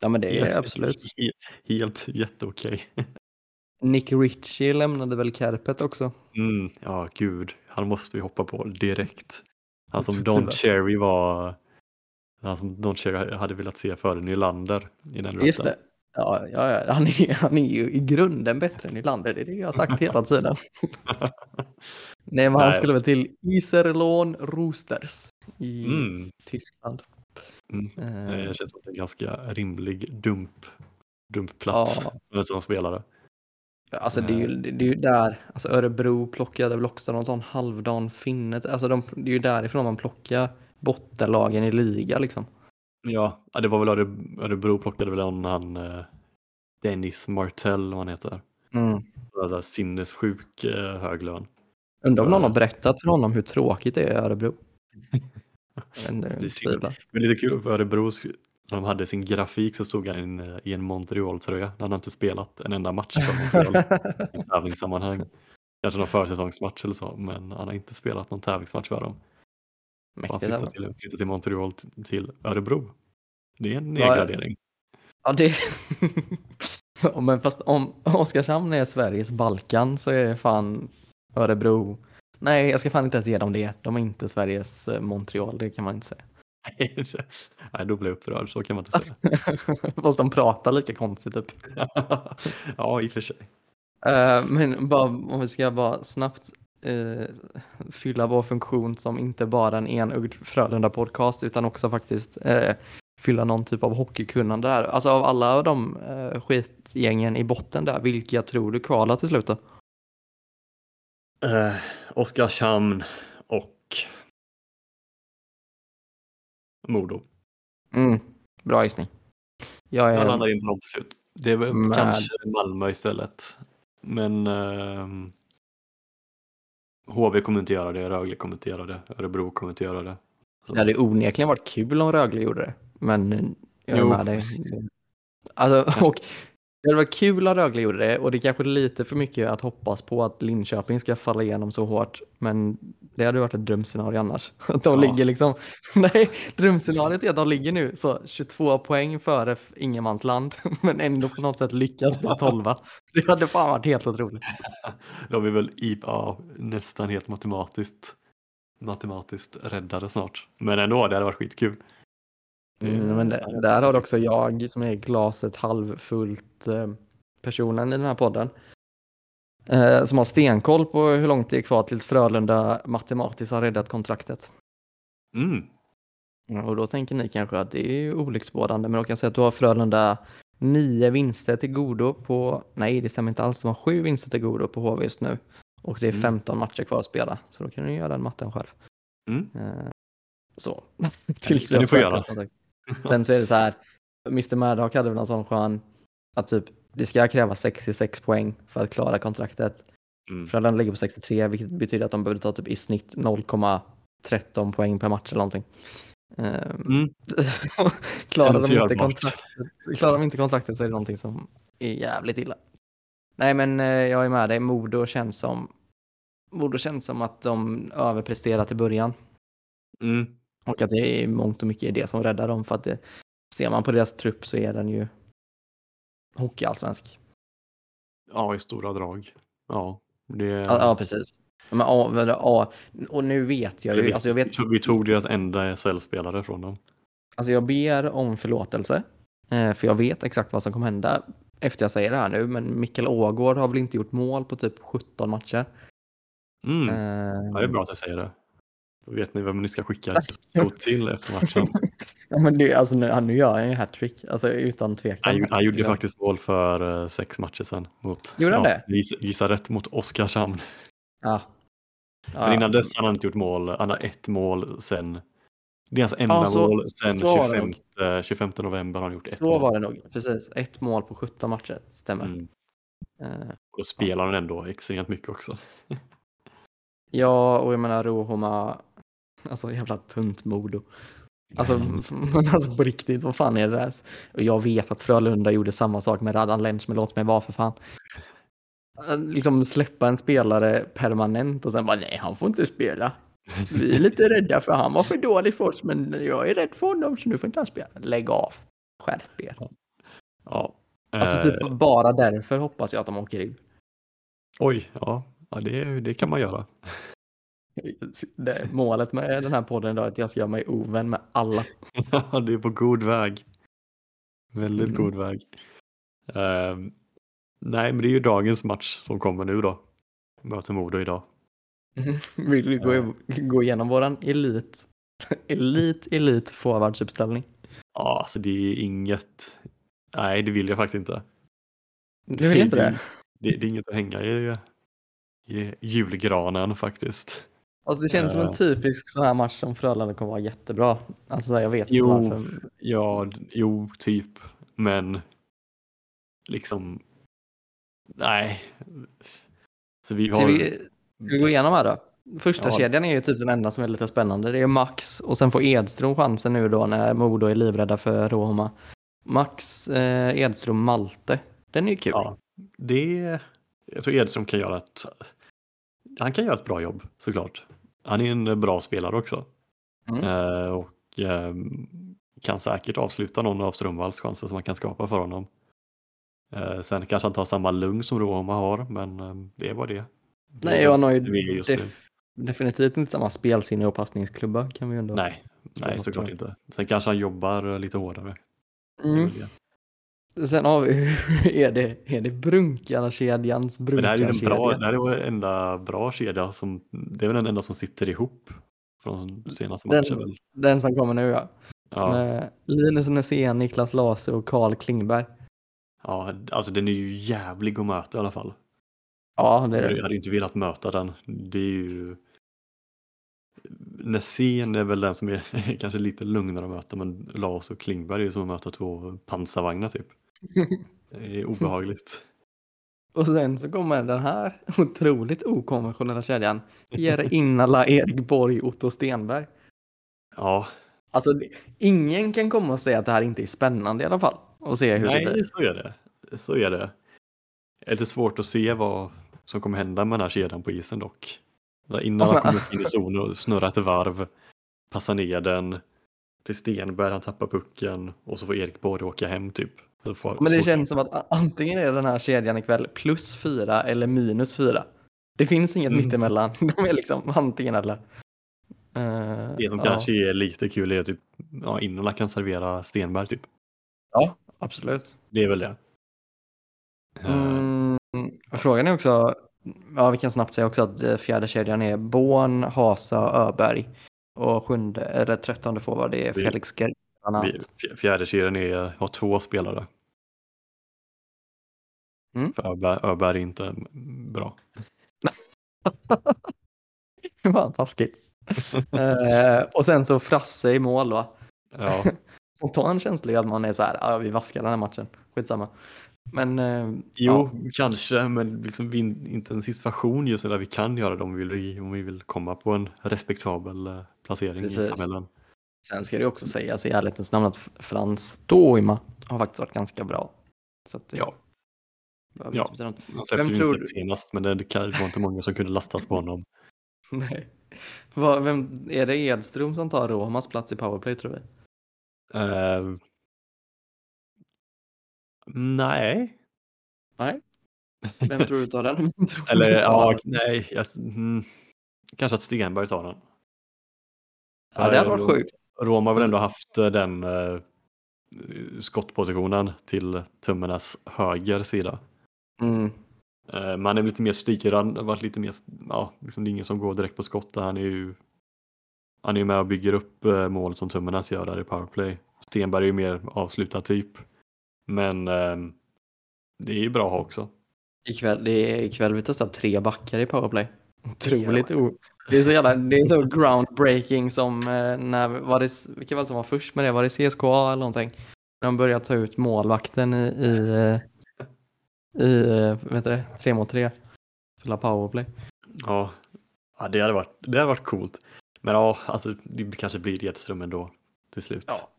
S1: Ja men det är
S2: helt,
S1: absolut.
S2: helt, (laughs) helt jätteokej. (laughs)
S1: Nick Ritchie lämnade väl Kärpet också.
S2: Mm, ja, gud. Han måste vi hoppa på direkt. Han som. Don Cherry var. Han som Don Cherry hade velat se före Nylander i den
S1: Just det. Ja, ja, ja. Han, är, han är ju i grunden bättre än Nylander, det är det jag har sagt hela tiden. (laughs) Nej, men han
S2: Nej.
S1: skulle väl till Iserlohn Roosters i
S2: Mm,
S1: Tyskland.
S2: Mm.
S1: Eh,
S2: det känns som en ganska rimlig dump, dumpplats
S1: Ja.
S2: som spelare.
S1: Alltså det är, ju, det är ju där, alltså Örebro plockade väl också någon sån halvdan finne. Alltså de, det är ju därifrån man plockar bottenlagen i liga liksom.
S2: Ja, ja, det var väl Öre- Örebro plockade väl en han eh, Dennis Martell vad han heter.
S1: Mm.
S2: Alltså, sinnessjuk eh, hög lön.
S1: Undrar om någon har berättat för honom hur tråkigt det är i Örebro. (laughs) Det
S2: är synd. Men lite kul för Örebro, när de hade sin grafik så stod han i en, eh, i en Montreal-tröja. Han hade inte spelat en enda match för Montreal (laughs) i tävlingssammanhang. Kanske någon försäsongsmatch eller så, men han har inte spelat någon tävlingsmatch för dem. Han
S1: Mäktigt.
S2: flyttade
S1: alltså.
S2: till, flyttade till Montreal till Örebro. Det är en nedgradering.
S1: Ja, det... (laughs) Men fast om Oskarshamn är Sveriges Balkan så är fan Örebro... Nej, jag ska fan inte ens ge dem det. De är inte Sveriges eh, Montreal, det kan man inte säga. (laughs)
S2: Nej, då blir jag upprörd, så kan man inte säga. (laughs)
S1: Fast de pratar lika konstigt typ.
S2: ja, i och för sig.
S1: Eh, men bara, om vi ska bara snabbt eh, fylla vår funktion som inte bara en enögd Frölunda-podcast utan också faktiskt eh, fylla någon typ av hockeykunnande där. Alltså av alla de eh, skitgängen i botten där, vilka tror du kvalar till slut då?
S2: Eh, Oskarshamn och Modo.
S1: Mm, bra gissning. Jag
S2: Jag
S1: är,
S2: landar in på dem till slut. Det är väl
S1: Med-
S2: kanske Malmö istället. Men ehm, HV kommer inte göra det, Rögle kommer inte göra det, Örebro kommer inte göra det. Så-
S1: det hade onekligen varit kul om Rögle gjorde det, men jag är
S2: Jo.
S1: med dig. Alltså, och det varit kul om Rögle gjorde det och det är kanske lite för mycket att hoppas på att Linköping ska falla igenom så hårt, men det hade varit ett drömscenario annars. Att (laughs) de
S2: Ja.
S1: ligger liksom, (laughs) nej, drömscenariot är att de ligger nu så 22 poäng före ingenmansland, (laughs) men ändå på något sätt lyckas bli 12. Det hade fan varit helt otroligt.
S2: De är väl i, ja, nästan helt matematiskt matematiskt räddade snart. Men ändå, det hade varit skitkul.
S1: Mm, men det, där har också jag som är glaset halvfullt eh, personen i den här podden. Eh, som har stenkoll på hur långt det är kvar tills Frölunda matematiskt har räddat kontraktet.
S2: Mm.
S1: Och då tänker ni kanske att det är olycksbådande, men då kan jag säga att du har Frölunda nio vinster till godo på, nej det stämmer inte alls, de har sju vinster till godo på HV just nu. Och det är
S2: Mm.
S1: 15 matcher kvar att spela, så då kan du göra den matten själv.
S2: Mm.
S1: Eh, så. Tills vi har
S2: göra.
S1: kontakt. (laughs) Sen så är det så här, Mr Maddock hade väl en sån skön att typ det ska kräva 66 poäng för att klara kontraktet.
S2: Mm.
S1: Frölunda ligger på 63 vilket betyder att de behöver ta typ i snitt 0,13 poäng per match eller någonting. Ehm,
S2: Mm. (laughs)
S1: klarar, de inte kontraktet, klarar de inte kontraktet så är det någonting som är jävligt illa. Nej men eh, jag är med dig, Modo känns som Modo känns som att de överpresterat i början.
S2: Mm.
S1: Och att det är mångt och mycket det som räddar dem. För att det, ser man på deras trupp så är den ju hockeyallsvensk.
S2: Ja, i stora drag. Ja, det...
S1: Ja, ja precis. Men, ja, men, ja, och nu vet jag ju,
S2: vi,
S1: alltså jag, vet,
S2: vi tog deras enda SHL-spelare från dem.
S1: alltså jag ber om förlåtelse, eh, för jag vet exakt vad som kommer hända efter jag säger det här nu, men Mikkel Ågård har väl inte gjort mål på typ 17 matcher.
S2: Mm.
S1: Eh,
S2: Ja, det är bra att jag säger det. Vet ni vem ni ska skicka så till efter matchen. (laughs)
S1: ja, men det, alltså, nu, nu gör han ju hattrick, alltså utan tvekan.
S2: Han, gjorde- han gjorde
S1: Ja.
S2: faktiskt mål för eh, sex matcher sedan. Mot,
S1: Gjorde han det?
S2: Gissa, gissa rätt mot Oskarshamn.
S1: Ja.
S2: Men innan dess hade han inte gjort mål. Han har ett mål sen. Det är hans enda
S1: Ja, så-
S2: mål sen
S1: så var det
S2: 25, 25 november har han gjort ett
S1: Så
S2: mål.
S1: var det nog, precis. Ett mål på 17 matcher, stämmer.
S2: Mm.
S1: Eh,
S2: Och då spelar han ändå extremt mycket också. (laughs)
S1: ja, och jag menar Rohoma, (laughs) alltså jävla tunt Modo. Alltså, (laughs) men alltså på riktigt, vad fan är det där? Och jag vet att Frölunda gjorde samma sak med Radan Lenz, men låt mig vara för fan. Eh, Liksom släppa en spelare permanent och sen bara nej, han får inte spela. Vi är lite rädda för han var för dålig för oss, men jag är rädd för honom så nu får inte han spela. Lägg av. Skärp er.
S2: Ja.
S1: Alltså
S2: Eh,
S1: typ bara därför hoppas jag att de åker ur.
S2: Oj, ja, ja det, det kan man göra.
S1: Det, målet med den här podden idag är att jag ska göra mig ovän med alla. (laughs)
S2: det är på god väg. Väldigt
S1: Mm.
S2: god väg. Ehm, nej, men det är ju dagens match som kommer nu då. Möter Modo idag.
S1: Vill vi gå, gå igenom våran elit, elit, elit forwardsuppställning?
S2: Ja, alltså det är inget. Nej, det vill jag faktiskt inte.
S1: Du vill inte det?
S2: Det, det är inget att hänga i, i julgranen faktiskt.
S1: Alltså det känns som en
S2: Eh.
S1: typisk sån här match som Frölunda kommer vara jättebra. Alltså jag vet
S2: Jo.
S1: inte varför.
S2: Ja, jo, typ. Men liksom. Nej. Så vi
S1: Ska
S2: har.
S1: vi, ska vi gå igenom här då? Första
S2: Ja.
S1: kedjan är ju typ den enda som är lite spännande. Det är Max och sen får Edström chansen nu då när Modo är livrädda för Roma. Max, eh, Edström, Malte. Den är ju kul.
S2: Ja, det. Jag tror Edström kan göra ett. Han kan göra ett bra jobb såklart. Han är en bra spelare också.
S1: Mm.
S2: Eh, och eh, kan säkert avsluta någon av Strömvalls chanser som man kan skapa för honom. Eh, sen kanske han tar samma lugn som Roma har, men eh, det är vad det
S1: Nej, och han har ju def- definitivt inte samma spelsinne och passningsklubba kan vi ändå.
S2: Nej, nej såklart inte. Sen kanske han jobbar lite hårdare.
S1: Mm.
S2: det.
S1: Sen har vi, (laughs) är det, är det Brunkarkedjans
S2: Men det här är ju den bra,
S1: Brunkarkedja?
S2: det här är vår enda bra kedja som, det är väl den enda som sitter ihop från senaste
S1: Den-
S2: matchen väl?
S1: Den som kommer nu ja.
S2: Ja,
S1: Linus Nässén, Niklas Lase och Karl Klingberg.
S2: ja, alltså den är ju jävlig att möta i alla fall.
S1: Ja, det är
S2: Jag
S1: det.
S2: hade ju inte velat möta den. Det är ju... Nässén är väl den som är (laughs) kanske lite lugnare att möta men Lars och Klingberg är ju som att möta två pansarvagnar typ. Det är obehagligt. (laughs)
S1: Och sen så kommer den här otroligt okonventionella kedjan. Jere Innala, Erik Borg, Otto Stenberg.
S2: Ja,
S1: Alltså, ingen kan komma och säga att det här inte är spännande i alla fall. Och se hur det blir.
S2: nej så är det. Så är det. Det är lite svårt att se vad som kommer hända med den här kedjan på isen dock. Innan han kommer in i zonen och snurrar ett varv, passar ner den till Stenberg, han tappar pucken och så får Erik Borg åka hem typ.
S1: Men det känns som att antingen är den här kedjan ikväll plus fyra eller minus fyra. Det finns inget
S2: Mm.
S1: mittemellan. (laughs) De är liksom antingen eller. Eh,
S2: Det som
S1: ja.
S2: kanske är lite kul är typ, ja, Innola kan servera Stenberg typ.
S1: Ja, absolut.
S2: Det är väl det.
S1: Mm, frågan är också, ja vi kan snabbt säga också att eh, fjärde kedjan är Born, Hasa, Öberg. Och sjunde, eller trettonde forward det är Felix Gerg. bland annat.
S2: vi- f- Fjärde kedjan är, har två spelare.
S1: Mm.
S2: För Öberg, Öberg är inte bra. (laughs)
S1: Vad taskigt. (laughs) Eh, och sen så Frasse i mål då.
S2: Ja, (laughs)
S1: Och ta en känslig att man är så här, ja vi vaskar den här matchen, skitsamma. Men eh,
S2: jo, kanske, men liksom vi inte en situation just nu där vi kan göra det om vi vill, om vi vill komma på en respektabel placering i
S1: Precis.
S2: tabellen.
S1: sen ska det också sägas i ärlighetens namn att Frans Toima har faktiskt varit ganska bra. Så att
S2: Ja. Ja. Han släppte ju
S1: tror
S2: senast, men det, var inte många som kunde lastas på honom. (laughs)
S1: Nej. Vad, vem, är det Edström som tar Romas plats i powerplay tror vi?
S2: Eh, Nej.
S1: Nej. Vem tror du tar den? (laughs)
S2: Eller ja, nej. Jag, mm, kanske att Stenberg tar den.
S1: Ja, det hade varit
S2: Ro-
S1: sjukt.
S2: Roma har väl ändå haft eh, den eh, skottpositionen till tummarnas höger sida.
S1: Mm.
S2: Eh, man är lite mer styrad, varit lite mer, ja, liksom det är ingen som går direkt på skott. där. Han är ju han är ju med och bygger upp eh, mål som tummarnas gör där i powerplay. Stenberg är ju mer avslutad typ. Men eh, det är ju bra att ha också.
S1: Ikväll, det är, ikväll vi testar tre backar i powerplay. Otroligt o... Det är så jävla, det är så groundbreaking som eh, när, var det, vilka var det som var först med det? Var det CSKA eller någonting? När de började ta ut målvakten i, i, eh, i eh, heter det, tre mot tre. Spela powerplay.
S2: Ja, ja det, hade varit, det hade varit coolt. Men ja, alltså det kanske blir Edström ändå till slut.
S1: Ja.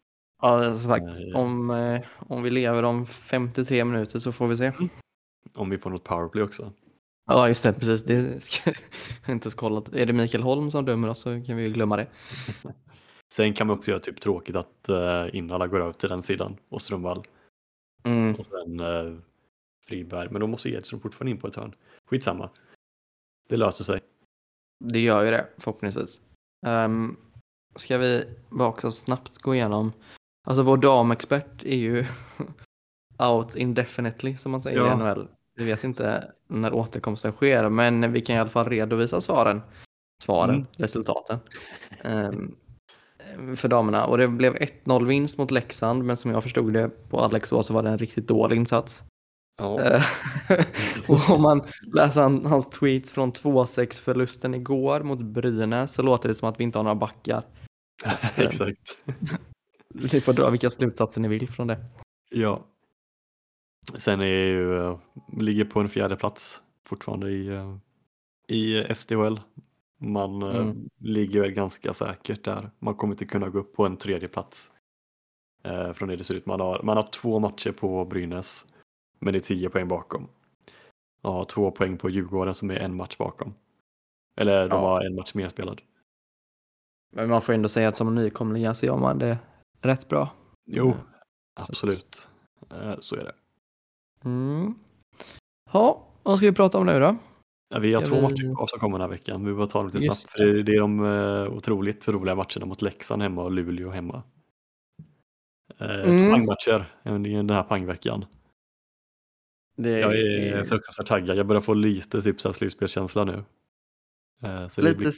S1: Ja, som sagt,
S2: Nej.
S1: om, om vi lever om 53 minuter så får vi se.
S2: Om vi får något powerplay också.
S1: Ja, just det, precis. Det ska jag inte ens kollat. Är det Mikael Holm som dömer oss så kan vi ju glömma det.
S2: Sen kan man också göra typ tråkigt att uh, Innala går över till den sidan och Strömvall
S1: Mm.
S2: och sen uh, Friberg. Men då måste Edström fortfarande in på ett hörn. Skitsamma. Det löser sig.
S1: Det gör ju det, förhoppningsvis. Um, ska vi bara också snabbt gå igenom. Alltså vår damexpert är ju (laughs) out indefinitely som man säger
S2: Ja.
S1: i NHL. Vi vet inte när återkomsten sker, men vi kan i alla fall redovisa svaren. Svaren,
S2: Mm.
S1: resultaten. Ehm, för damerna. Och det blev 1-0 vinst mot Leksand, men som jag förstod det på Alex så var det en riktigt dålig insats.
S2: Ja,
S1: Eh, (laughs) och om man läser han, hans tweets från 2-6 förlusten igår mot Brynäs så låter det som att vi inte har några backar. (laughs)
S2: exakt. (laughs)
S1: Ni får dra vilka slutsatser ni vill från det.
S2: Ja. Sen är ju, eh, ligger på en fjärde plats fortfarande i, eh, i SDHL. Man eh,
S1: Mm.
S2: ligger väl ganska säkert där. Man kommer inte kunna gå upp på en tredje plats. Eh, från det det ser ut. Man har, man har två matcher på Brynäs, men är tio poäng bakom. Har två poäng på Djurgården som är en match bakom. Eller de
S1: Ja.
S2: har en match mer spelad.
S1: Men man får ändå säga att som nykomling så gör man det rätt bra.
S2: Jo, absolut. Så är det.
S1: Mm. Ja, vad ska vi prata om nu då?
S2: Ja, vi har
S1: Ska
S2: två
S1: vi-
S2: matcher kvar som kommer den här veckan. Vi bara ta dem lite
S1: Just
S2: snabbt. För det, det är de eh, otroligt roliga matcherna mot Leksand hemma och Luleå hemma. Eh,
S1: Mm.
S2: Pangmatcher den här pangveckan.
S1: Det
S2: Jag är fruktansvärt taggad. Jag börjar få lite typ slutspelskänsla nu. Eh, så det
S1: lite
S2: blir...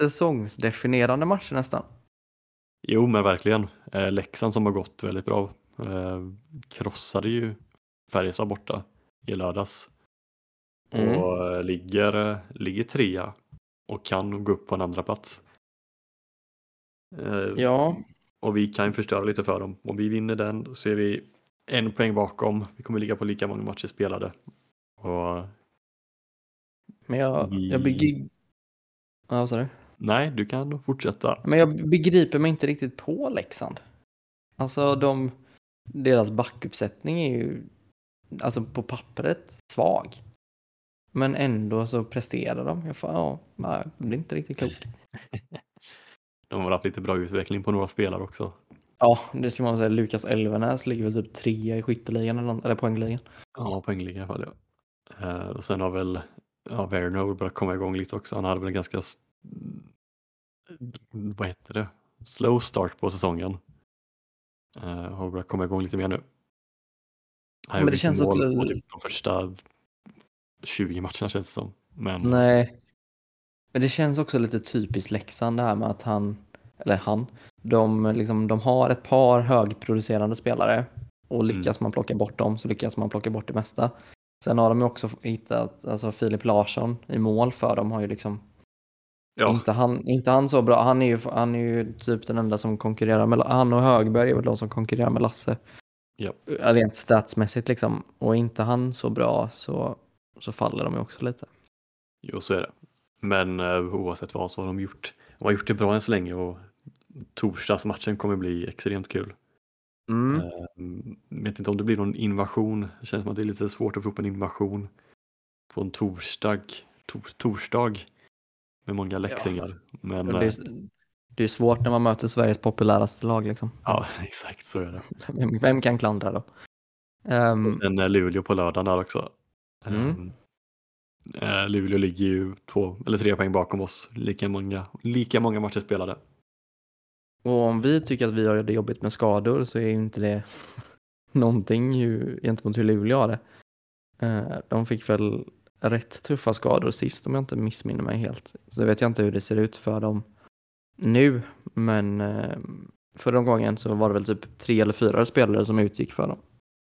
S1: säsongsdefinierande matcher nästan.
S2: Jo, men verkligen. Eh, Leksand som har gått väldigt bra. Krossade ju Färjestad borta i lördags.
S1: Mm.
S2: och ligger, ligger trea och kan gå upp på en andra plats. Eh,
S1: Ja,
S2: Och vi kan förstöra lite för dem. Om vi vinner den så är vi en poäng bakom. Vi kommer ligga på lika många matcher spelade. Och
S1: men jag,
S2: Vi-
S1: jag, begri- ja, vad sa du?
S2: nej, du kan fortsätta.
S1: men jag begriper mig inte riktigt på Leksand. Alltså de, deras backuppsättning är ju alltså på pappret svag. Men ändå så presterar de. Jag får, ja, det blir inte riktigt klokt. (laughs)
S2: De har haft lite bra utveckling på några spelare också.
S1: Ja, det ska man säga. Lukas Elvenäs ligger väl typ trea i skytteligan eller, eller poängligan.
S2: Ja, poängligan i alla fall. Ja. Eh, och sen har väl ja, Verno börjat komma igång lite också. Han hade väl en ganska vad heter det? Slow start på säsongen. Uh, har börjat komma igång lite mer nu. Han
S1: Men det
S2: inte
S1: känns
S2: mål
S1: också-
S2: på typ de första 20 matcherna känns det som. Men
S1: Nej. Men det känns också lite typiskt Leksand det här med att han, eller han, de, liksom, de har ett par högproducerande spelare och
S2: Mm.
S1: lyckas man plocka bort dem så lyckas man plocka bort det mesta. Sen har de ju också hittat, alltså Filip Larsson i mål för dem har ju liksom,
S2: ja,
S1: inte, han, inte han så bra, han är, ju, han är ju typ den enda som konkurrerar med, han och Högberg är väl de som konkurrerar med Lasse.
S2: Ja.
S1: Rent statsmässigt liksom, och inte han så bra så, så faller de ju också lite.
S2: jo så är det. Men uh, oavsett vad så har de gjort. De har gjort det bra än så länge och torsdagsmatchen kommer bli extremt kul.
S1: Mm.
S2: Mm, vet inte om det blir någon invasion. Det känns som att det är lite svårt att få upp en invasion på en torsdag. Tor, torsdag med många läxingar. Men
S1: Men det,
S2: eh,
S1: det är svårt när man möter Sveriges populäraste lag liksom.
S2: ja, (laughs) exakt så är det.
S1: Vem, vem kan klandra då? Ehm,
S2: Och sen är Luleå på lördagen där också.
S1: Mm.
S2: Eh, Luleå ligger ju två eller tre poäng bakom oss. Lika många, lika många matcher spelade.
S1: och om vi tycker att vi har det jobbigt med skador så är ju inte det (laughs) någonting ju, gentemot hur Luleå har det. Eh, de fick väl rätt tuffa skador sist om jag inte missminner mig helt. Så vet jag inte hur det ser ut för dem nu, men eh, förra gången så var det väl typ tre eller fyra spelare som utgick för dem.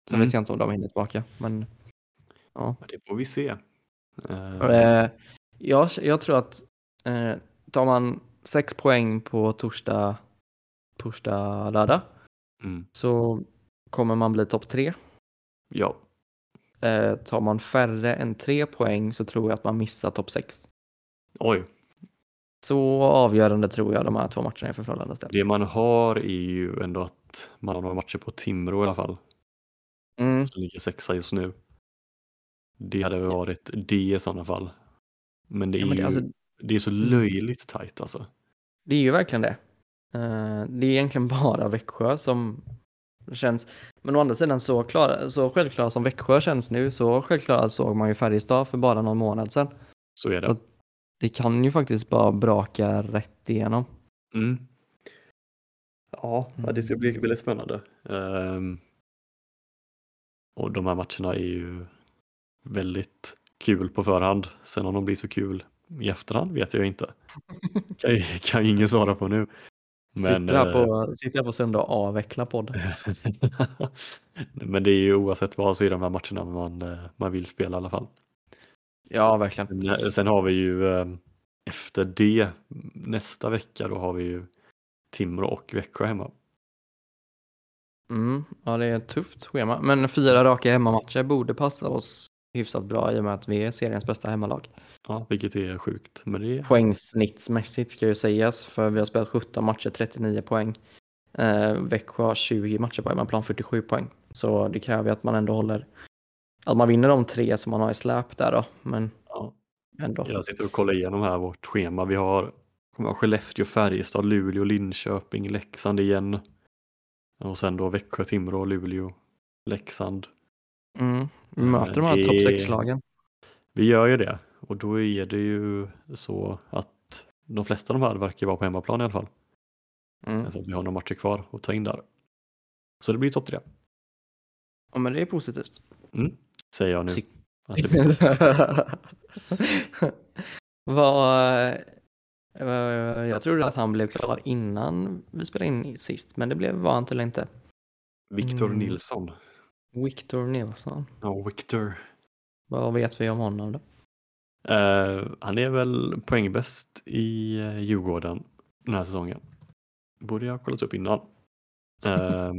S1: Sen
S2: Mm.
S1: vet jag inte om de hinner tillbaka, men ja.
S2: Det får vi se.
S1: Eh, jag, jag tror att eh, tar man sex poäng på torsdag, torsdag, lördag
S2: mm,
S1: så kommer man bli topp tre.
S2: ja,
S1: Eh, tar man färre än tre poäng så tror jag att man missar topp sex.
S2: oj.
S1: Så avgörande tror jag de här två matcherna är för Frölundas del.
S2: Det man har är ju ändå att man har några matcher på Timrå i alla fall.
S1: Mm.
S2: Som ligger sexa just nu. Det hade varit det i sådana fall. Men det är
S1: Ja, men det,
S2: ju
S1: alltså,
S2: det är så löjligt tajt alltså.
S1: det är ju verkligen det. Eh, det är egentligen (laughs) bara Växjö som känns, men å andra sidan så, klara, så självklara som Växjö känns nu så självklara såg man ju Färjestad för bara någon månad sedan.
S2: Så är det.
S1: Så- Det kan ju faktiskt bara braka rätt igenom.
S2: Mm. Ja, det ska bli väldigt spännande. Ehm, och de här matcherna är ju väldigt kul på förhand. Sen om de blir så kul i efterhand vet jag inte. (laughs) Kan, ju- kan ju ingen svara på nu. Men,
S1: sitter, här
S2: eh,
S1: på, sitter här på söndag och avvecklar podden. (laughs)
S2: Men det är ju oavsett vad så är de här matcherna man, eh, man vill spela i alla fall.
S1: Ja, verkligen.
S2: Eh, Sen har vi ju eh, efter det nästa vecka då har vi ju Timrå och Växjö hemma.
S1: Mm, ja, det är ett tufft schema. Men fyra raka hemmamatcher borde passa oss hyfsat bra i och med att vi är seriens bästa hemmalag.
S2: Ja, vilket är sjukt. Men det är
S1: Poängsnittsmässigt ska ju sägas, för vi har spelat 17 matcher, 39 poäng. Eh, Växjö har 20 matcher på hemmaplan, 47 poäng. Så det kräver ju att man ändå håller, att man vinner de tre som man har i släp där då, men
S2: Ja.
S1: ändå.
S2: Jag sitter och kollar igenom här vårt schema. Vi har, kommer jag, Skellefteå, Färjestad, Luleå, Linköping, Leksand igen. Och sen då Växjö, Timrå, Luleå, Leksand.
S1: Mm. Vi möter de här
S2: det-
S1: topp 6-lagen.
S2: Vi gör ju det och då är det ju så att de flesta av de här verkar vara på hemmaplan i alla fall.
S1: Mm.
S2: Alltså att vi har några matcher kvar att ta in där. Så det blir topp tre,
S1: Ja, men det är positivt.
S2: Säger jag nu.
S1: Ty-
S2: Att det topp.
S1: Vad, eh, jag trodde att han blev klar innan vi spelade in sist, men det blev, var han tydligen inte.
S2: Viktor
S1: Mm.
S2: Nilsson.
S1: Victor Nilsson.
S2: Ja, Victor.
S1: Vad vet vi om honom då?
S2: Eh, han är väl poängbäst i eh, Djurgården den här säsongen. Borde jag ha kollat upp innan. (laughs) Eh,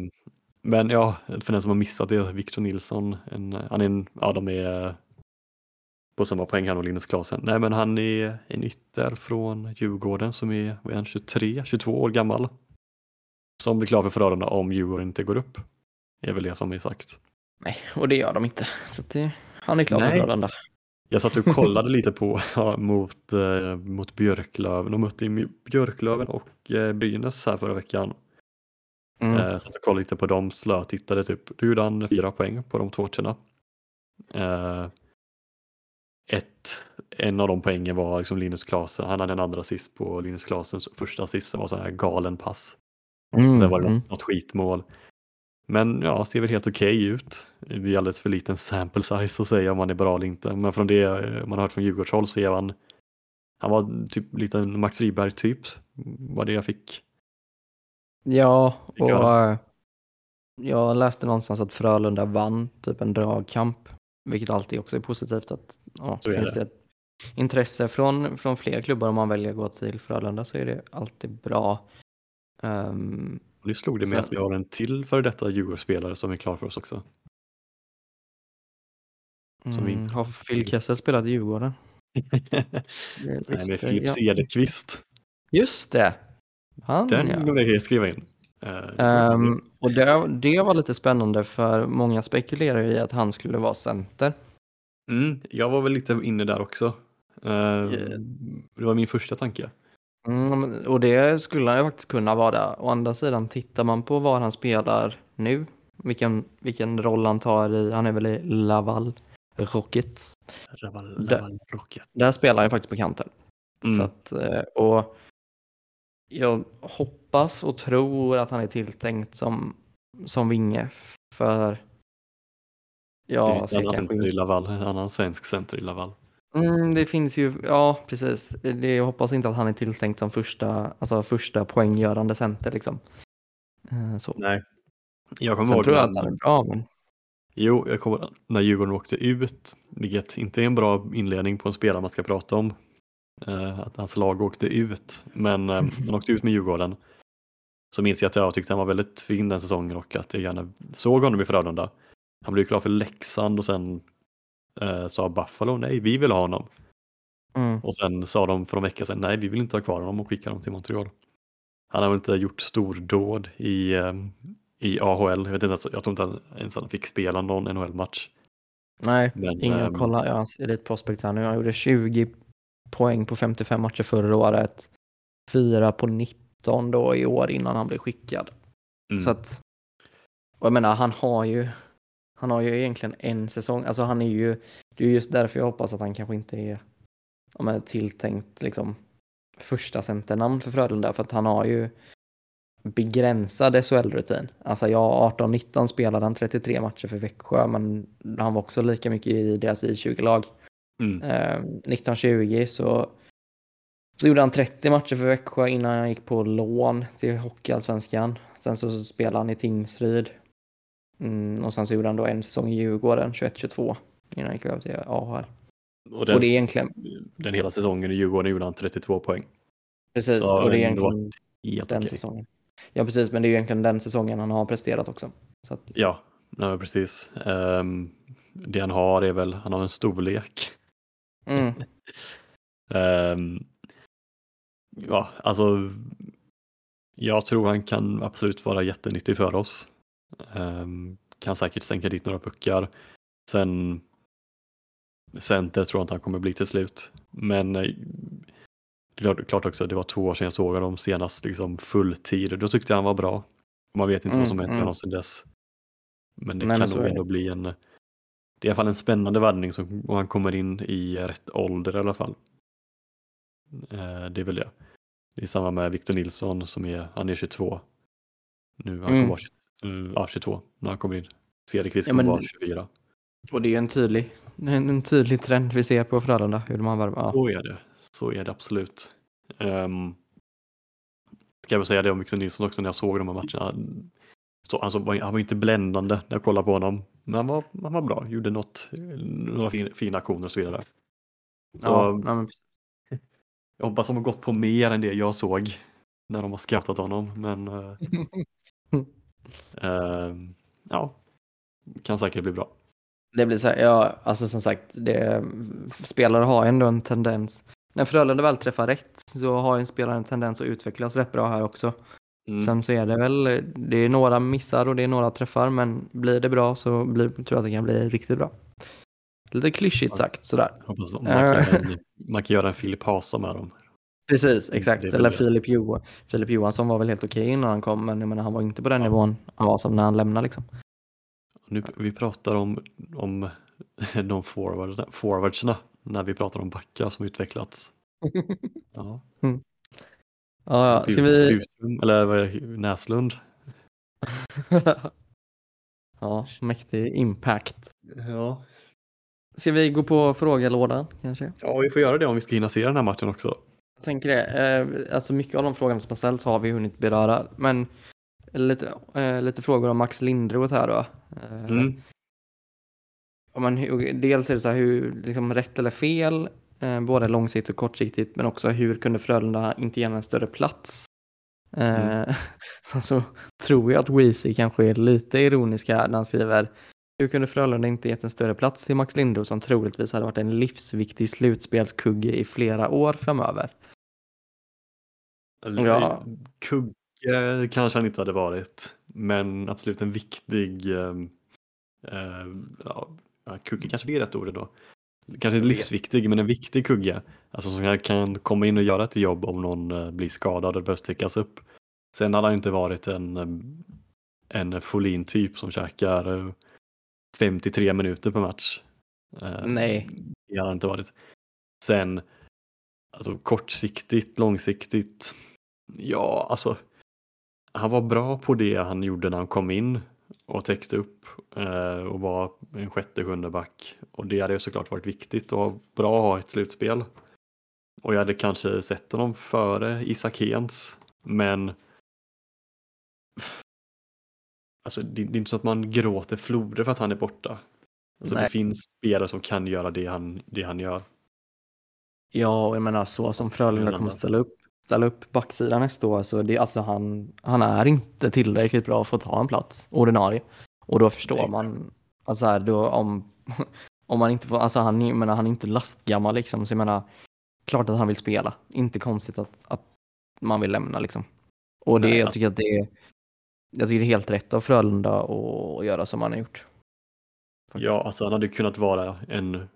S2: men ja, för den som har missat det, Victor Nilsson, en, han är en, ja de är eh, på samma poäng han och Linus Klasen. Nej men han är en ytter från Djurgården som är, vad är han, 23, 22 år gammal. Som blir klar för Frölunda om Djurgården inte går upp. är väl det som är sagt.
S1: Nej, och det gör de inte. Så det, han är klar för
S2: Nej.
S1: Frölunda.
S2: Jag satt och (laughs) kollade lite på ja, mot, eh, mot Björklöven. De mötte ju Björklöven och eh, Brynäs här förra veckan.
S1: Mm.
S2: Eh, satt och kollade lite på dem, slötittade typ. Då gjorde han fyra poäng på de två matcherna. Eh, ett, en av de poängen var liksom Linus Klasen. Han hade en andra assist på Linus Klasens första assist som var så här galen pass.
S1: Mm,
S2: Sen var det
S1: mm.
S2: något, något skitmål. Men ja, ser väl helt okej ut. Det är alldeles för liten sample size att säga om han är bra eller inte. Men från det eh, man har hört från Djurgårdshåll så är han han var typ lite en Max Friberg typ. Var det jag fick.
S1: Ja, och
S2: jag.
S1: eh, jag läste någonstans att Frölunda vann typ en dragkamp, vilket alltid också är positivt att ja,
S2: Så är
S1: finns
S2: det.
S1: det ett intresse från, från fler klubbar om man väljer att gå till Frölunda så är det alltid bra. Ehm,
S2: Nu slog det mig
S1: Sen-
S2: att vi har en till för detta Djurgårdsspelare som är klar för oss också. Som
S1: mm,
S2: inte-
S1: har Phil Kessel spelat i Djurgården? (laughs) Det
S2: Nej,
S1: visste
S2: med Filip. Cederqvist.
S1: Just det! Han
S2: Den
S1: ja.
S2: vill jag skriva in.
S1: Ehm, och det, det var lite spännande för många spekulerar ju i att han skulle vara center.
S2: mm, jag var väl lite inne där också. Eh,
S1: Yeah.
S2: Det var min första tanke.
S1: Mm, och det skulle han ju faktiskt kunna vara. Å andra sidan, tittar man på var han spelar nu, vilken, vilken roll han tar i, han är väl i Laval Rockets.
S2: Laval,
S1: Där-
S2: Laval Rocket.
S1: Där spelar han faktiskt på kanten.
S2: Mm.
S1: Så att, eh, och jag hoppas och tror att han är tilltänkt som, som vinge för
S2: det
S1: ja,
S2: finns annan
S1: kanske
S2: center i Laval, en annan svensk center i Laval.
S1: mm, det finns ju, ja precis. Det, jag hoppas inte att han är tilltänkt som första, alltså första poänggörande center liksom. Eh, Så.
S2: Nej. Jag kommer
S1: Sen
S2: ihåg
S1: tror jag att han är bra, men
S2: Jo, jag kommer när Djurgården åkte ut, vilket inte är en bra inledning på en spelare man ska prata om. Eh, att hans lag åkte ut, men eh, han åkte ut med Djurgården. Så minns jag att jag tyckte han var väldigt fin den säsongen och att jag gärna såg honom i Frölunda. Han blev klar för Leksand och sen eh, sa Buffalo nej, vi vill ha honom.
S1: mm,
S2: Och sen sa de för en vecka sedan nej, vi vill inte ha kvar honom och skickade honom till Montreal. Han har väl inte gjort stordåd i, eh, i AHL. Jag, vet inte, jag tror inte han- ens han fick spela någon NHL-match.
S1: nej,
S2: Men,
S1: ingen
S2: ehm,
S1: kolla. Jag är lite prospect här nu. Han gjorde 20 poäng på 55 matcher förra året. 4 på 19 då i år innan han blev skickad.
S2: mm.
S1: Så att, och jag menar, han har ju, han har ju egentligen en säsong, alltså han är ju, det är just därför jag hoppas att han kanske inte är, om är tilltänkt liksom första centernamn för Frölunda, för att han har ju begränsad SHL-rutin. Alltså ja, 18-19 spelade han 33 matcher för Växjö, men han var också lika mycket i deras I20-lag.
S2: Mm.
S1: Eh, 1920 så, så gjorde han 30 matcher för Växjö innan han gick på lån till Hockeyallsvenskan. Sen så spelade han i Tingsryd. Mm, och sen så gjorde han då en säsong i Djurgården, 21-22, innan han gick över till AHL.
S2: Och, den,
S1: Och det är egentligen,
S2: den hela säsongen i Djurgården gjorde han 32 poäng.
S1: precis,
S2: så
S1: och det är egentligen den
S2: okej.
S1: säsongen. Ja, precis, men det är ju egentligen den säsongen han har presterat också. Så att,
S2: Ja, nej, precis. Ehm, det han har är väl, han har en storlek.
S1: Mm, (laughs)
S2: Ehm, ja, alltså. Jag tror han kan absolut vara jättenyttig för oss. Ehm, kan säkert sänka dit några puckar. Sen center tror jag inte han kommer bli till slut. Men eh, är klart också, det var två år sedan jag såg honom senast liksom fulltid. Då tyckte jag han var bra. Man vet inte
S1: Mm,
S2: vad som hänt med
S1: mm.
S2: honom sedan dess. Men det
S1: Nej,
S2: kan nog ändå bli en, det är i alla fall en spännande värvning som, om han kommer in i rätt ålder i alla fall. Eh, det är väl det. Det är samma med Victor Nilsson som är, han är 22. Nu, han
S1: Mm.
S2: kommer vara 20, ja, 22 när han kommer in. Cederqvist
S1: Ja,
S2: kommer
S1: men-
S2: vara 24.
S1: och det är en tydlig, en, en tydlig trend vi ser på Frölunda, hur de har värvat. Ja.
S2: Så är det. Så är det absolut. Um, ska jag väl säga det om Victor Nilsson också när jag såg de här matcherna. Så, alltså, han var inte bländande när jag kollade på honom. Han var, han var bra, gjorde något, några fin, fina aktioner och så vidare.
S1: Ja,
S2: Och
S1: men,
S2: jag hoppas de har gått på mer än det jag såg när de har scoutat honom. Men ehm, (laughs) ja, kan säkert bli bra.
S1: Det blir så här, ja, alltså som sagt, det, spelare har ändå en tendens. När Frölunda väl träffar rätt så har en spelare en tendens att utvecklas rätt bra här också.
S2: Mm.
S1: Sen så är det väl, det är några missar och det är några träffar, men blir det bra så blir, tror jag att det kan bli riktigt bra. Lite klyschigt sagt sådär.
S2: Hoppas man,
S1: Eh.
S2: kan göra en, man kan göra en Filip Hasa med dem.
S1: Precis, exakt. Eller. Filip, jo, Filip Johansson var väl helt okej innan han kom, men jag menar, han var inte på den nivån han var som när han lämnade liksom.
S2: Nu, vi pratar om, om (laughs) de forwards, forwardsna när vi pratar om backar som utvecklats. (laughs) Ja.
S1: Ja, ja. Ska vi...
S2: Eller vad är Näslund. (laughs)
S1: ja, mäktig impact.
S2: Ja.
S1: Ska vi gå på frågelådan kanske?
S2: ja, vi får göra det om vi ska hinna se den här matchen också.
S1: Jag tänker det. Eh, alltså mycket av de frågorna som har ställts har vi hunnit beröra, men lite, eh, lite frågor om Max Lindroth här då. Eh,
S2: Mm.
S1: man, hur- dels är det så här hur, liksom rätt eller fel, både långsiktigt och kortsiktigt, men också hur kunde Frölunda inte ge en större plats? Eh,
S2: Mm. (laughs)
S1: sen så tror jag att Weezy kanske är lite ironisk här när han skriver hur kunde Frölunda inte gett en större plats till Max Lindroth som troligtvis hade varit en livsviktig slutspelskugge i flera år framöver? Ja.
S2: Kugge kanske han inte hade varit, men absolut en viktig, ehm, eh, ja, kugge kanske är rätt ord då. Kanske inte livsviktig, men en viktig kugge. Alltså som kan komma in och göra ett jobb om någon eh, blir skadad och det behövs täckas upp. Sen hade han inte varit en, ehm, en Folin-typ som käkar eh, 53 minuter per match. Eh,
S1: Nej.
S2: Det har han inte varit. Sen, alltså kortsiktigt, långsiktigt. Ja, alltså. Han var bra på det han gjorde när han kom in och täckte upp eh, och var en sjätte, sjunde back. Och det hade ju såklart varit viktigt och bra att ha ett slutspel. Och jag hade kanske sett honom före Isak Hens, men Alltså, det, det är inte så att man gråter floder för att han är borta. Alltså, det finns spelare som kan göra det han, det han gör.
S1: Ja, och jag menar så som Frölunda kommer ställa upp, ställa upp backsidan nästa år så det, alltså han, han är inte tillräckligt bra för att ta en plats ordinarie. Och då förstår
S2: Nej,
S1: man, alltså här, då om, (laughs) om man inte får, alltså han, jag menar, han är inte lastgammal liksom, så jag menar, klart att han vill spela. Inte konstigt att, att man vill lämna liksom. Och det,
S2: Nej,
S1: jag tycker att det är, jag tycker det är helt rätt av Frölunda att göra som han har gjort. Faktiskt.
S2: Ja, alltså han hade kunnat vara en,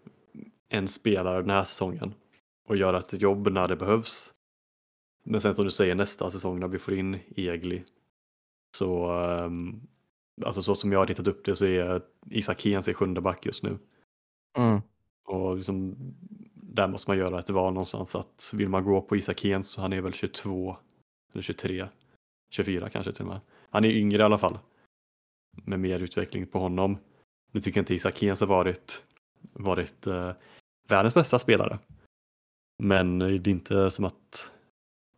S2: en spelare den här säsongen och göra ett jobb när det behövs. Men sen som du säger nästa säsong när vi får in Egli så ehm, alltså så som jag har ritat upp det så är Isak Hens i sjunde back just nu.
S1: Mm.
S2: Och liksom, där måste man göra ett val någonstans att vill man gå på Isak Hens så han är väl 22 eller 23, 24 kanske till och med. Han är yngre i alla fall. Med mer utveckling på honom. Nu tycker jag inte Isak Hens har varit, varit eh, världens bästa spelare. Men det är inte som att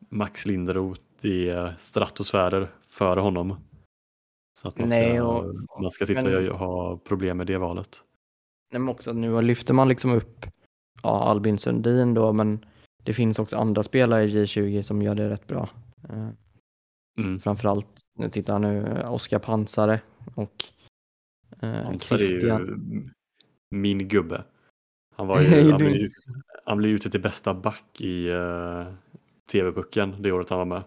S2: Max Linderoth är stratosfärer före honom. Så att man ska,
S1: Nej, och-
S2: man ska sitta
S1: men-
S2: och ha problem med det valet.
S1: Nej, men också nu lyfter man liksom upp ja, Albin Sundin då, men det finns också andra spelare i J20 som gör det rätt bra. Eh,
S2: Mm.
S1: framförallt, nu tittar nu, Oskar Pansare och eh,
S2: Pansar är ju
S1: Christian.
S2: min gubbe. Han, var ju, (laughs) han, blev, han blev utsedd till bästa back i uh, TV-pucken det året han var med.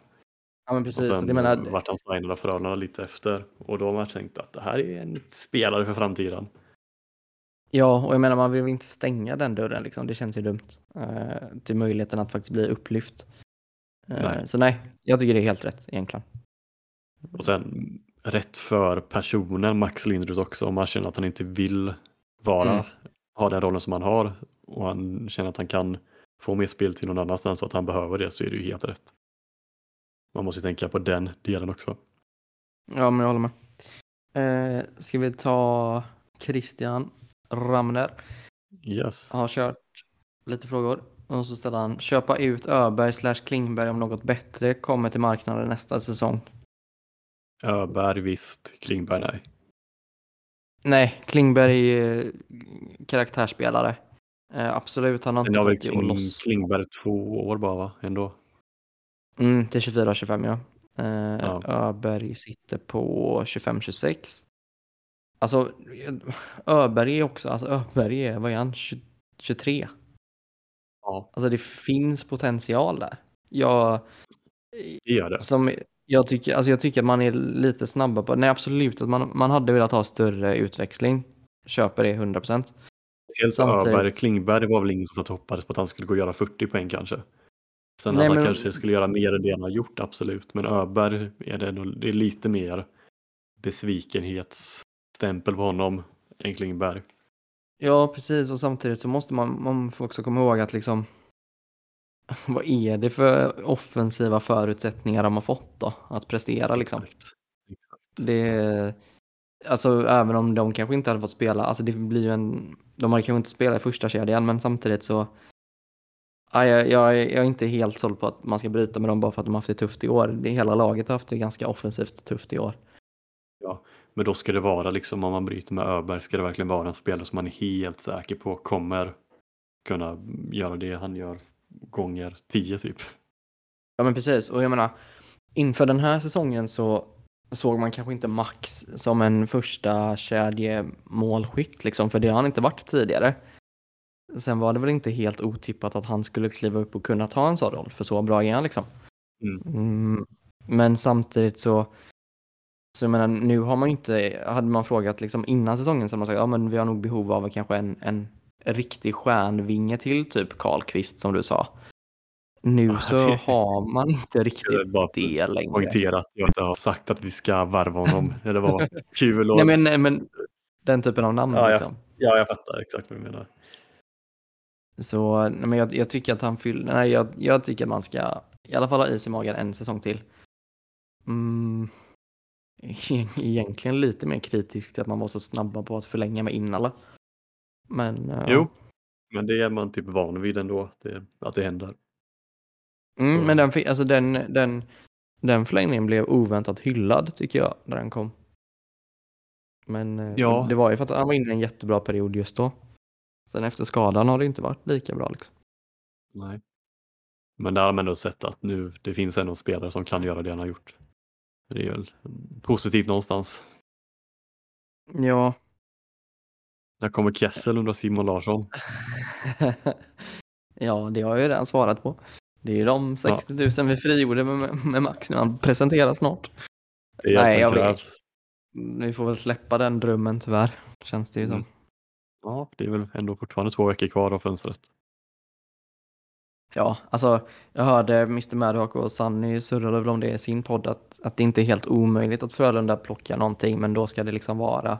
S1: Ja men
S2: Och
S1: precis,
S2: sen
S1: jag menar,
S2: vart han signad av Frölunda lite efter. Och då har man tänkt att det här är en spelare för framtiden.
S1: ja och jag menar man vill väl inte stänga den dörren liksom, det känns ju dumt. Eh, till möjligheten att faktiskt bli upplyft. Eh,
S2: Nej.
S1: Så nej, jag tycker det är helt rätt egentligen.
S2: Och sen rätt för personen Max Lindroth också om man känner att han inte vill vara,
S1: Mm.
S2: ha den rollen som han har och han känner att han kan få mer spel till någon annanstans och att han behöver det så är det ju helt rätt. Man måste ju tänka på den delen också.
S1: Ja men jag håller med. Eh, ska vi ta Christian Ramner?
S2: Yes.
S1: har kört lite frågor. Och så ställer han, köpa ut Öberg slash Klingberg om något bättre kommer till marknaden nästa säsong.
S2: Öberg visst, Klingberg nej.
S1: Nej, Klingberg är karaktärsspelare. Eh, absolut, han har inte fått
S2: Kling,
S1: loss.
S2: Klingberg två år bara va? Ändå.
S1: Mm, till 24-25 ja. Eh,
S2: Ja.
S1: Öberg sitter på 25-26. Alltså, Öberg är också, alltså Öberg är, vad är han, 20, 23?
S2: Ja,
S1: Alltså det finns potential där. Jag,
S2: det gör det.
S1: som jag tycker, alltså jag tycker att man är lite snabba på, nej absolut att man, man hade velat ha större utväxling. Köper det 100%.
S2: Speciellt
S1: samtidigt-
S2: Öberg, Klingberg var väl ingen som satt hoppades på att han skulle gå och göra 40 poäng kanske. Sen
S1: Nej,
S2: att han
S1: men-
S2: kanske skulle göra mer än det han har gjort, absolut. Men Öberg är det, nog- det är lite mer besvikenhetsstämpel på honom än Klingberg.
S1: Ja precis och samtidigt så måste man, man får också komma ihåg att liksom (laughs) vad är det för offensiva förutsättningar de har fått då att prestera liksom?
S2: Exakt. Exakt.
S1: Det, alltså även om de kanske inte hade fått spela, alltså det blir ju en, de hade kanske inte spelat i första kedjan men samtidigt så ja, jag, jag, är- jag är inte helt såld på att man ska bryta med dem bara för att de har haft det tufft i år. Det, hela laget har haft det ganska offensivt tufft i år.
S2: Men då ska det vara liksom om man bryter med Öberg ska det verkligen vara en spelare som man är helt säker på kommer kunna göra det han gör gånger 10 typ.
S1: Ja men precis och jag menar inför den här säsongen så såg man kanske inte Max som en första kedjemålskytt liksom för det har han inte varit tidigare. Sen var det väl inte helt otippat att han skulle kliva upp och kunna ta en sån roll för så bra är han liksom.
S2: Mm.
S1: Mm, men samtidigt så så jag menar, nu har man inte, hade man frågat liksom innan säsongen så hade man sagt ja men vi har nog behov av kanske en, en riktig stjärnvinge till typ Karlqvist som du sa. Nu
S2: Ja,
S1: så
S2: det-
S1: har man inte (laughs)
S2: Jag
S1: riktigt
S2: vill bara
S1: det längre.
S2: poängtera att jag inte har sagt att vi ska varva honom. (laughs) Det var kul. Och...
S1: Nej men, nej, men den typen av namn
S2: Ja,
S1: liksom.
S2: Ja, jag fattar exakt vad du menar.
S1: Så nej, men jag, jag tycker att han fyller, nej jag, jag tycker att man ska i alla fall ha is i magen en säsong till. Mm, (laughs) egentligen lite mer kritisk till att man var så snabba på att förlänga med Innala. Men eh,
S2: Jo, men det är man typ van vid ändå, att det, att det händer.
S1: Mm, men den, alltså den, den, den förlängningen blev oväntat hyllad tycker jag när den kom. Men eh,
S2: Ja.
S1: det var ju för att han var inne i en jättebra period just då. Sen efter skadan har det inte varit lika bra liksom.
S2: Nej. Men där har man ändå sett att nu det finns ändå spelare som kan göra det han har gjort. Det är väl positivt någonstans.
S1: Ja,
S2: När kommer Kessel undrar Simon Larsson. (laughs)
S1: ja, det har jag ju redan svarat på. Det är ju de 60 000 vi frigjorde med, med Max när han presenterar snart.
S2: Det är allt
S1: Nej, jag vet. Vi får väl släppa den drömmen tyvärr, känns det ju som.
S2: Mm. Ja, det är väl ändå fortfarande två veckor kvar av fönstret.
S1: Ja, alltså jag hörde Mr Madhawk och Sunny surrade väl om det i sin podd att, att det inte är helt omöjligt att Frölunda plockar någonting men då ska det liksom vara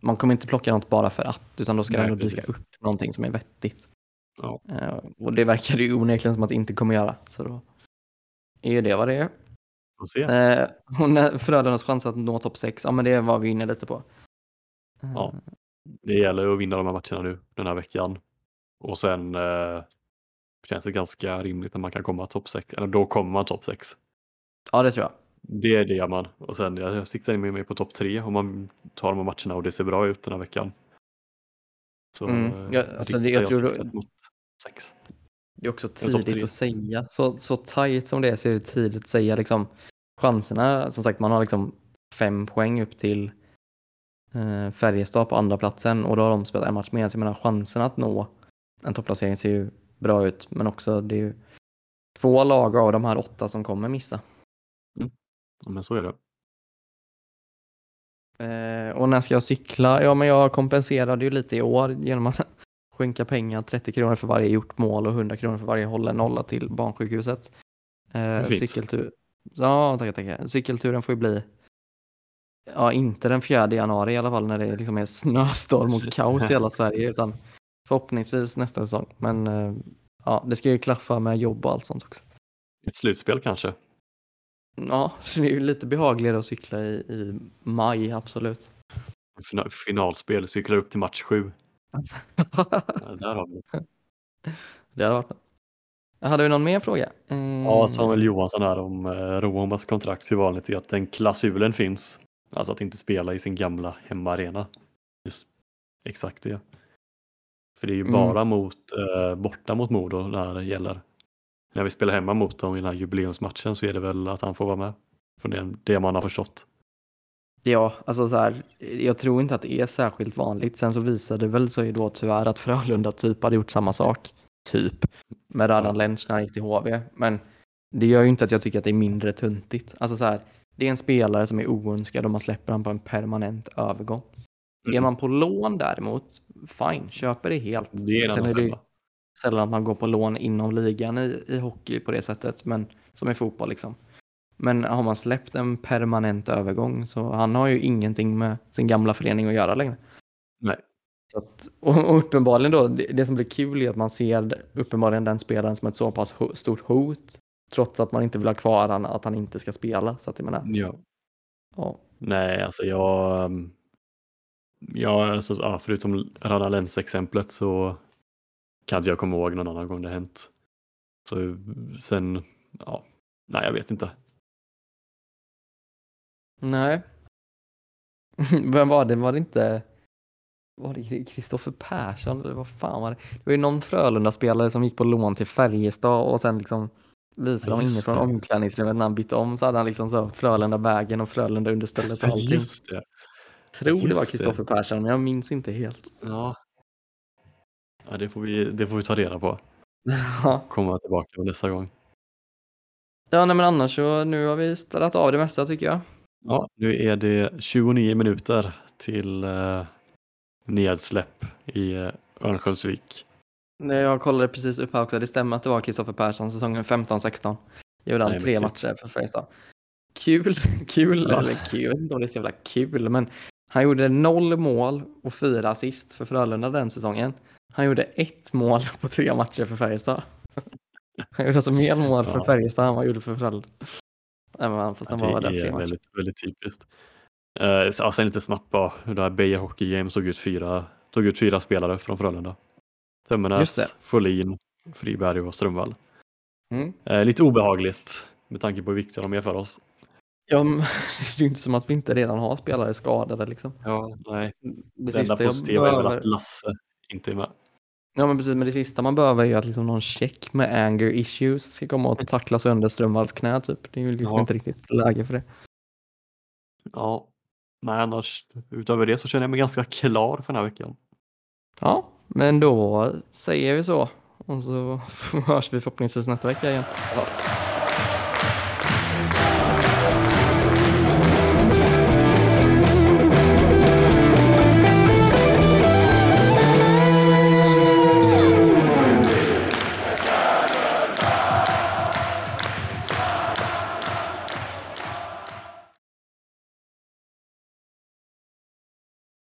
S1: man kommer inte plocka något bara för att utan då ska
S2: Nej,
S1: det ändå dyka upp någonting som är vettigt.
S2: Ja.
S1: Eh, och det verkar ju onekligen som att det inte kommer göra. Så då är ju det vad det är.
S2: Får se.
S1: Eh, och Frölundas chans att nå topp 6, ja men det var vi inne lite på. Eh,
S2: Ja. Det gäller att vinna de här matcherna nu den här veckan. Och sen eh, känns det ganska rimligt när man kan komma topp 6. Eller då kommer man topp 6.
S1: ja, det tror jag.
S2: Det är det man. Och sen jag jag siktar in mig på topp 3 om man tar de här matcherna och det ser bra ut den här veckan. Så
S1: Mm.
S2: eh,
S1: Ja, alltså det-
S2: riktar
S1: jag tror
S2: 6.
S1: Det är också tidigt att säga. Så, så tajt som det är så är det tidigt att säga liksom chanserna. Som sagt, man har liksom fem poäng upp till eh, Färjestad på andra platsen och då har de spelat en match mer. Så jag menar chanserna att nå en topplacering ser ju bra ut. Men också det är ju två lag av de här åtta som kommer missa.
S2: Ja, men så är det.
S1: Eh, och när ska jag cykla? Ja, men jag kompenserade ju lite i år genom att skänka pengar, 30 kronor för varje gjort mål och 100 kronor för varje hållen nolla till barnsjukhuset. Eh, cykeltur. Ja, tackar, tackar. Cykelturen får ju bli Ja, inte den 4 januari i alla fall när det liksom är snöstorm och kaos i hela (laughs) Sverige utan förhoppningsvis nästa säsong. Men eh, ja, det ska ju klaffa med jobb och allt sånt också.
S2: Ett slutspel kanske.
S1: Ja, det är ju lite behagligare att cykla i, i maj, absolut.
S2: Fina- Finalspel, cyklar upp till match 7. (laughs) Ja, där har vi. det.
S1: Det hade varit något. Hade vi någon mer fråga? Mm.
S2: Ja, Samuel Johansson här om eh, Romas kontrakt. Hur vanligt är att den klausulen finns? Alltså att inte spela i sin gamla hemmaarena. Just exakt det. För det är ju
S1: Mm.
S2: bara mot, eh, borta mot Modo när det gäller. När vi spelar hemma mot dem i den här jubileumsmatchen så är det väl att han får vara med. Från det, det man har förstått.
S1: Ja, alltså så här, jag tror inte att det är särskilt vanligt. Sen så visade det väl sig då tyvärr att Frölunda typ hade gjort samma sak. Typ. Med Radan. Lenz när han gick till HV. Men det gör ju inte att jag tycker att det är mindre tuntigt. Alltså så här, det är en spelare som är oönskad och man släpper han på en permanent övergång. Är
S2: Mm.
S1: man på lån däremot, fine, köper det helt.
S2: Det är en
S1: Sen är det ju sällan att man går på lån inom ligan i, i hockey på det sättet, men som i fotboll liksom. Men har man släppt en permanent övergång så han har ju ingenting med sin gamla förening att göra längre.
S2: Nej.
S1: Så att, och, och uppenbarligen då, det, det som blir kul är att man ser uppenbarligen den spelaren som ett så pass ho, stort hot, trots att man inte vill ha kvar han, att han inte ska spela. Så att jag menar,
S2: Ja.
S1: ja.
S2: Nej, alltså jag... Ja, alltså, ja, förutom Rana Lenz exemplet så kan jag komma ihåg någon annan gång det hänt. Så sen, ja, nej jag vet inte.
S1: Nej. (laughs) Vem var det? Var det inte var det Kristoffer Persson eller vad fan var det? Det var ju någon Frölunda-spelare som gick på lån till Färjestad och sen liksom visade
S2: Ja,
S1: de inifrån omklädningsrummet när han bytte om så hade han liksom så Frölunda-vägen och Frölunda-understället och allting.
S2: Just det.
S1: Tror det var
S2: just det.
S1: Kristoffer Persson men jag minns inte helt.
S2: Ja. ja det, får vi, det får vi ta reda på. Komma tillbaka nästa gång.
S1: ja nej, men annars så nu har vi städat av det mesta tycker jag.
S2: Ja, nu är det 29 minuter till eh, nedsläpp i eh, Örnsköldsvik.
S1: Nej, jag kollade precis upp här också. Det stämmer att det var Kristoffer Persson säsongen 15-16. Gjorde han
S2: Nej,
S1: tre
S2: mäktigt.
S1: matcher för Färjestad. Kul, (laughs) kul,
S2: Ja.
S1: eller kul, jag vet inte om det är så jävla kul, men han gjorde noll mål och fyra assist för Frölunda den säsongen. Han gjorde ett mål på tre matcher för Färjestad. (laughs) Han gjorde alltså mer mål för
S2: Ja.
S1: Färjestad än vad han gjorde för Frölunda. Även fast han
S2: Ja,
S1: var där
S2: det
S1: tre matcher.
S2: väldigt, väldigt typiskt. Uh, ja, sen lite snabbt bara hur det här Beijer Hockey Game såg ut fyra, tog ut fyra spelare från Frölunda. Tömmernes, Folin, Friberg och Strömvall.
S1: Mm.
S2: Eh, lite obehagligt med tanke på hur viktiga de är för oss.
S1: Ja, (laughs) det är ju inte som att vi inte redan har spelare skadade liksom.
S2: Ja, nej.
S1: Det,
S2: Det enda
S1: jag
S2: positiva är väl att Lasse inte är med.
S1: Ja men precis, men det sista man behöver är ju att liksom någon check med anger issues ska komma och tackla sönder Strömvalls knä typ. Det är ju liksom
S2: Ja.
S1: inte riktigt läge för det.
S2: Ja, nej annars utöver det så känner jag mig ganska klar för den här veckan.
S1: Ja, men då säger vi så. Och så (laughs) hörs vi förhoppningsvis nästa vecka igen.
S2: Ja,